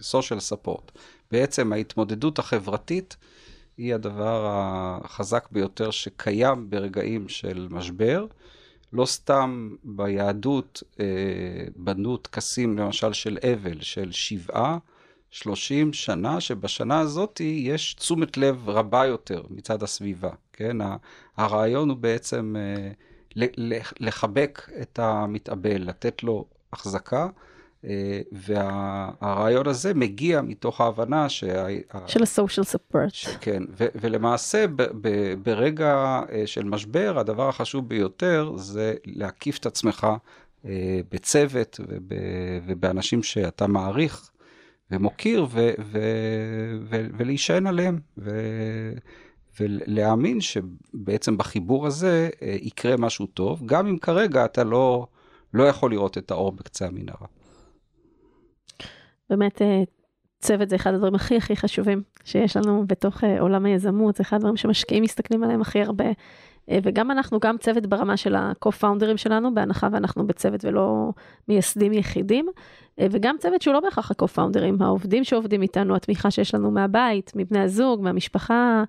social support. בעצם ההתמודדות החברתית היא הדבר החזק ביותר שקיים ברגעים של משבר. לא סתם ביהדות אה, בנו טקסים למשל של אבל, של שבעה, שלושים שנה, שבשנה הזאת יש תשומת לב רבה יותר מצד הסביבה, כן? הרעיון הוא בעצם אה, לחבק את המתאבל, לתת לו החזקה. אה, והרעיון הזה מגיע מתוך ההבנה שה... של ה-social support. כן, ו- ולמעשה ב- ב- ברגע אה, של משבר, הדבר החשוב ביותר זה להקיף את עצמך אה, בצוות וב- ובאנשים שאתה מעריך ומוקיר ו- ו- ו- ולהישען עליהם. ו- ולהאמין שבעצם בחיבור הזה יקרה משהו טוב, גם אם כרגע אתה לא, לא יכול לראות את האור בקצה המנהרה. באמת אה, צוות זה אחד הדברים הכי הכי חשובים שיש לנו בתוך אה, עולם היזמות, זה אחד הדברים שמשקיעים מסתכלים עליהם הכי הרבה. אה, וגם אנחנו, גם צוות ברמה של ה-co-founders שלנו, בהנחה ואנחנו בצוות ולא מייסדים יחידים, וגם צוות שהוא לא בהכרח ה-co-founders, העובדים שעובדים איתנו, התמיכה שיש לנו מהבית, מבני הזוג, מהמשפחה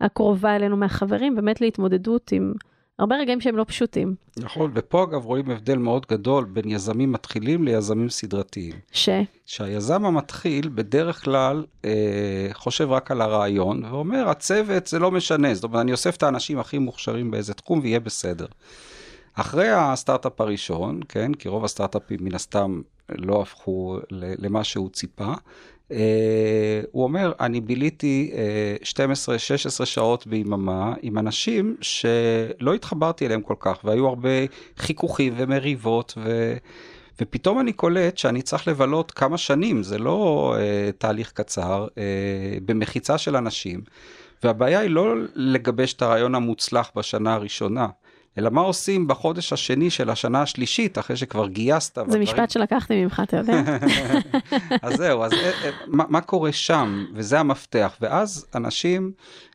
הקרובה אלינו, מהחברים, באמת להתמודדות עם הרבה רגעים שהם לא פשוטים. נכון, ופה אגב רואים הבדל מאוד גדול בין יזמים מתחילים ליזמים סדרתיים. ש? שהיזם המתחיל בדרך כלל אה, חושב רק על הרעיון, ואומר, הצוות זה לא משנה, זאת אומרת, אני אוסף את האנשים הכי מוכשרים באיזה תחום ויהיה בסדר. אחרי הסטארט-אפ הראשון, כן, כי רוב הסטארט-אפים מן הסתם לא הפכו למה שהוא ציפה, הוא אומר, אני ביליתי uh, אה, 12-16 שעות ביממה עם אנשים שלא התחברתי אליהם כל כך, והיו הרבה חיכוכים ומריבות, ו... ופתאום אני קולט שאני צריך לבלות כמה שנים, זה לא uh, תהליך קצר, uh, במחיצה של אנשים, והבעיה היא לא לגבש את הרעיון המוצלח בשנה הראשונה. אלא מה עושים בחודש השני של השנה השלישית, אחרי שכבר גייסת. זה ודברים... משפט שלקחתי ממך, אתה יודע. [laughs] אז זהו, אז אה, אה, מה, מה קורה שם, וזה המפתח. ואז אנשים,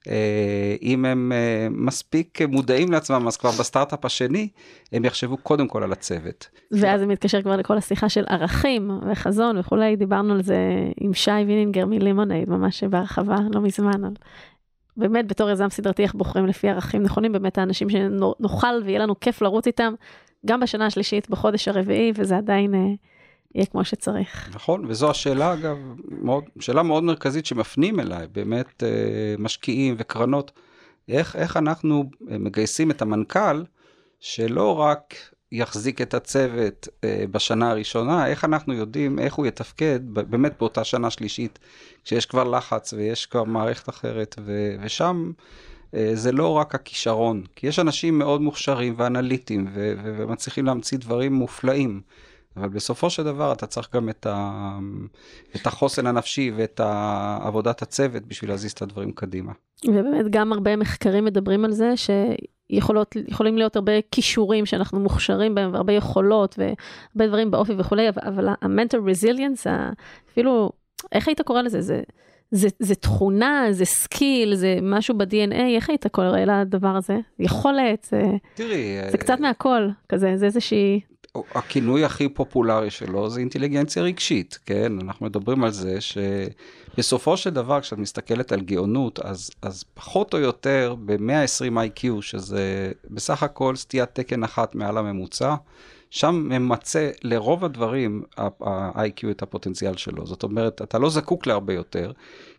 אה, אם הם מספיק מודעים לעצמם, אז כבר בסטארט-אפ השני, הם יחשבו קודם כל על הצוות. ואז זה מתקשר כבר לכל השיחה של ערכים וחזון וכולי, דיברנו על זה עם שי וינינגר מלימונייד, ממש בהרחבה, לא מזמן, על באמת בתור יזם סדרתי איך בוחרים לפי ערכים נכונים, באמת האנשים שנוכל ויהיה לנו כיף לרוץ איתם, גם בשנה השלישית, בחודש הרביעי, וזה עדיין אה, יהיה כמו שצריך. נכון, וזו השאלה אגב, מאוד, שאלה מאוד מרכזית שמפנים אליי, באמת אה, משקיעים וקרנות, איך, איך אנחנו מגייסים את המנכ"ל, שלא רק יחזיק את הצוות אה, בשנה הראשונה, איך אנחנו יודעים איך הוא יתפקד באמת באותה שנה שלישית, כשיש כבר לחץ ויש כבר מערכת אחרת, ו, ושם אה, זה לא רק הכישרון, כי יש אנשים מאוד מוכשרים ואנליטיים ו, ו, ומצליחים להמציא דברים מופלאים. אבל בסופו של דבר אתה צריך גם את, ה... את החוסן הנפשי ואת עבודת הצוות בשביל להזיז את הדברים קדימה. ובאמת גם הרבה מחקרים מדברים על זה שיכולים להיות הרבה כישורים שאנחנו מוכשרים בהם והרבה יכולות והרבה דברים באופי וכולי, אבל ה-mental resilience, אפילו, איך היית קורא לזה? זה, זה, זה תכונה, זה skill, זה משהו ב-DNA, איך היית קורא לדבר הזה? יכולת, זה, תראי, זה קצת מהכל, כזה, זה איזושהי... הכינוי הכי פופולרי שלו זה אינטליגנציה רגשית, כן? אנחנו מדברים על זה שבסופו של דבר, כשאת מסתכלת על גאונות, אז, אז פחות או יותר ב-120 IQ, שזה בסך הכל סטיית תקן אחת מעל הממוצע, שם ממצה לרוב הדברים ה-IQ את הפוטנציאל שלו. זאת אומרת, אתה לא זקוק להרבה יותר,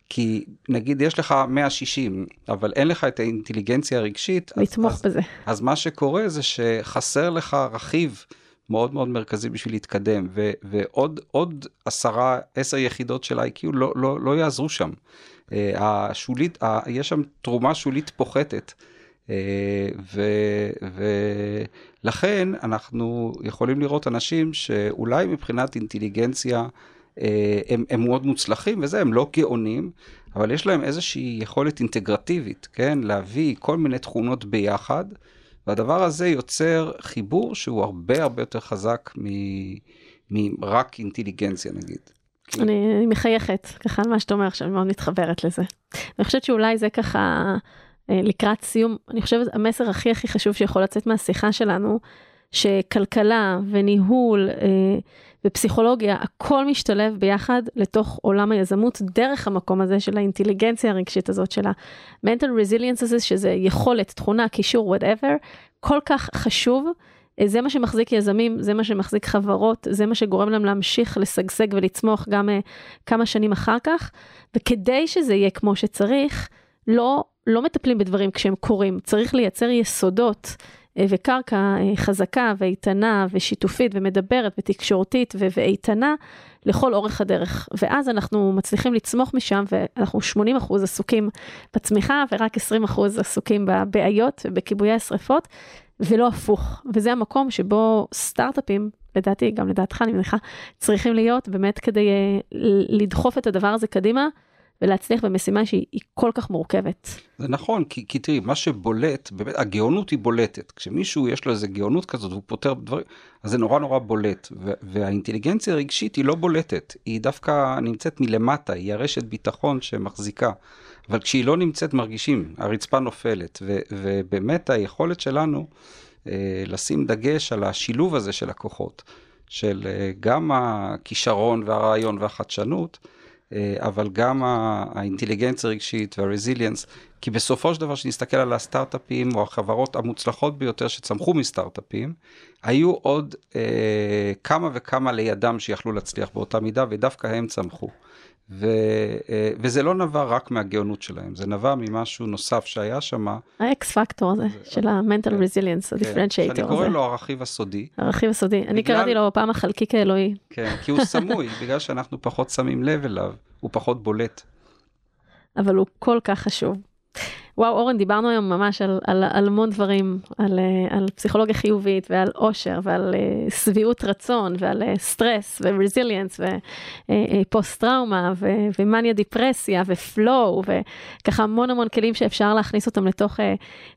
כי נגיד יש לך 160, אבל אין לך את האינטליגנציה הרגשית. לתמוך אז, בזה. אז, אז מה שקורה זה שחסר לך רכיב. מאוד מאוד מרכזי בשביל להתקדם, ו, ועוד עוד עשרה, עשר יחידות של איי-קיו לא, לא, לא יעזרו שם. Uh, השולית, uh, יש שם תרומה שולית פוחתת. Uh, ולכן אנחנו יכולים לראות אנשים שאולי מבחינת אינטליגנציה uh, הם, הם מאוד מוצלחים וזה, הם לא גאונים, אבל יש להם איזושהי יכולת אינטגרטיבית, כן? להביא כל מיני תכונות ביחד. והדבר הזה יוצר חיבור שהוא הרבה הרבה יותר חזק מרק אינטליגנציה נגיד. אני, אני מחייכת ככה על מה שאתה אומר עכשיו, מאוד מתחברת לזה. אני חושבת שאולי זה ככה אה, לקראת סיום, אני חושבת המסר הכי הכי חשוב שיכול לצאת מהשיחה שלנו, שכלכלה וניהול אה, ופסיכולוגיה, הכל משתלב ביחד לתוך עולם היזמות דרך המקום הזה של האינטליגנציה הרגשית הזאת, של ה-mental resilience הזה, שזה יכולת, תכונה, קישור, whatever, כל כך חשוב. זה מה שמחזיק יזמים, זה מה שמחזיק חברות, זה מה שגורם להם להמשיך לשגשג ולצמוח גם uh, כמה שנים אחר כך. וכדי שזה יהיה כמו שצריך, לא, לא מטפלים בדברים כשהם קורים, צריך לייצר יסודות אה, וקרקע אה, חזקה ואיתנה ושיתופית ומדברת ותקשורתית ואיתנה לכל אורך הדרך. ואז אנחנו מצליחים לצמוח משם ואנחנו 80% עסוקים בצמיחה ורק 20% עסוקים בבעיות ובכיבויי השרפות, ולא הפוך. וזה המקום שבו סטארט-אפים, לדעתי, גם לדעתך אני מניחה, צריכים להיות באמת כדי אה, לדחוף את הדבר הזה קדימה. ולהצליח במשימה שהיא כל כך מורכבת. זה נכון, כי, כי תראי, מה שבולט, באמת, הגאונות היא בולטת. כשמישהו יש לו איזה גאונות כזאת והוא פותר דברים, אז זה נורא נורא בולט. והאינטליגנציה הרגשית היא לא בולטת, היא דווקא נמצאת מלמטה, היא הרשת ביטחון שמחזיקה. אבל כשהיא לא נמצאת מרגישים, הרצפה נופלת. ו, ובאמת היכולת שלנו אה, לשים דגש על השילוב הזה של הכוחות, של אה, גם הכישרון והרעיון והחדשנות, אבל גם האינטליגנציה הרגשית והרזיליאנס, כי בסופו של דבר, כשנסתכל על הסטארט-אפים או החברות המוצלחות ביותר שצמחו מסטארט-אפים, היו עוד אה, כמה וכמה לידם שיכלו להצליח באותה מידה, ודווקא הם צמחו. ו, אה, וזה לא נבע רק מהגאונות שלהם, זה נבע ממשהו נוסף שהיה שם. האקס פקטור הזה זה, של ה-mental כן, resilience, ה-differentiator הזה. שאני קורא לו הרכיב הסודי. הרכיב הסודי, בגלל... אני קראתי לו פעם החלקיק האלוהי. כן, כי הוא סמוי, [laughs] בגלל שאנחנו פחות שמים לב אליו, הוא פחות בולט. אבל הוא כל כך חשוב. וואו, אורן, דיברנו היום ממש על, על, על המון דברים, על, אה, על פסיכולוגיה חיובית ועל עושר ועל uh, שביעות רצון ועל סטרס ורזיליאנס ופוסט טראומה ומאניה דיפרסיה ופלואו וככה המון המון כלים שאפשר להכניס אותם לתוך uh,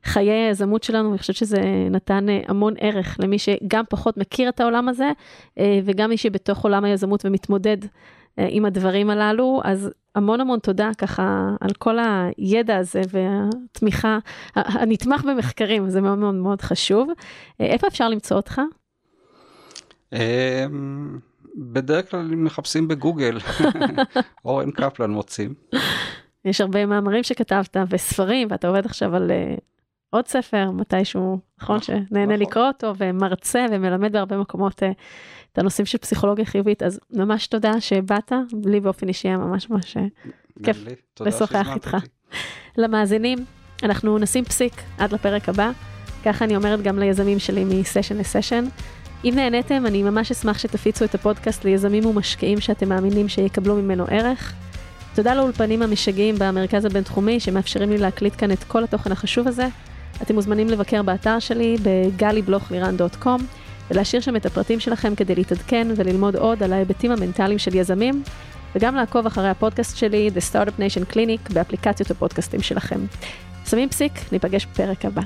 חיי היזמות שלנו, אני חושבת שזה נתן המון ערך למי שגם פחות מכיר את העולם הזה וגם מי שבתוך עולם היזמות ומתמודד. עם הדברים הללו, אז המון המון תודה ככה על כל הידע הזה והתמיכה, הנתמך במחקרים, זה מאוד מאוד מאוד חשוב. איפה אפשר למצוא אותך? אמ, בדרך כלל מחפשים בגוגל, [laughs] אורן קפלן מוצאים. יש הרבה מאמרים שכתבת וספרים, ואתה עובד עכשיו על uh, עוד ספר מתישהו, נכון? נכון שנהנה נכון. לקרוא אותו, ומרצה ומלמד בהרבה מקומות uh, את הנושאים של פסיכולוגיה חיובית, אז ממש תודה שבאת, לי באופן אישי היה ממש ממש אה, כיף לשוחח איתך. למאזינים, אנחנו נשים פסיק עד לפרק הבא, ככה אני אומרת גם ליזמים שלי מסשן לסשן. אם נהניתם, אני ממש אשמח שתפיצו את הפודקאסט ליזמים ומשקיעים שאתם מאמינים שיקבלו ממנו ערך. תודה לאולפנים המשגעים במרכז הבינתחומי שמאפשרים לי להקליט כאן את כל התוכן החשוב הזה. אתם מוזמנים לבקר באתר שלי בגלי-בלוך-לירן.com. ולהשאיר שם את הפרטים שלכם כדי להתעדכן וללמוד עוד על ההיבטים המנטליים של יזמים, וגם לעקוב אחרי הפודקאסט שלי, The Startup Nation Clinic, באפליקציות הפודקאסטים שלכם. שמים פסיק, ניפגש בפרק הבא.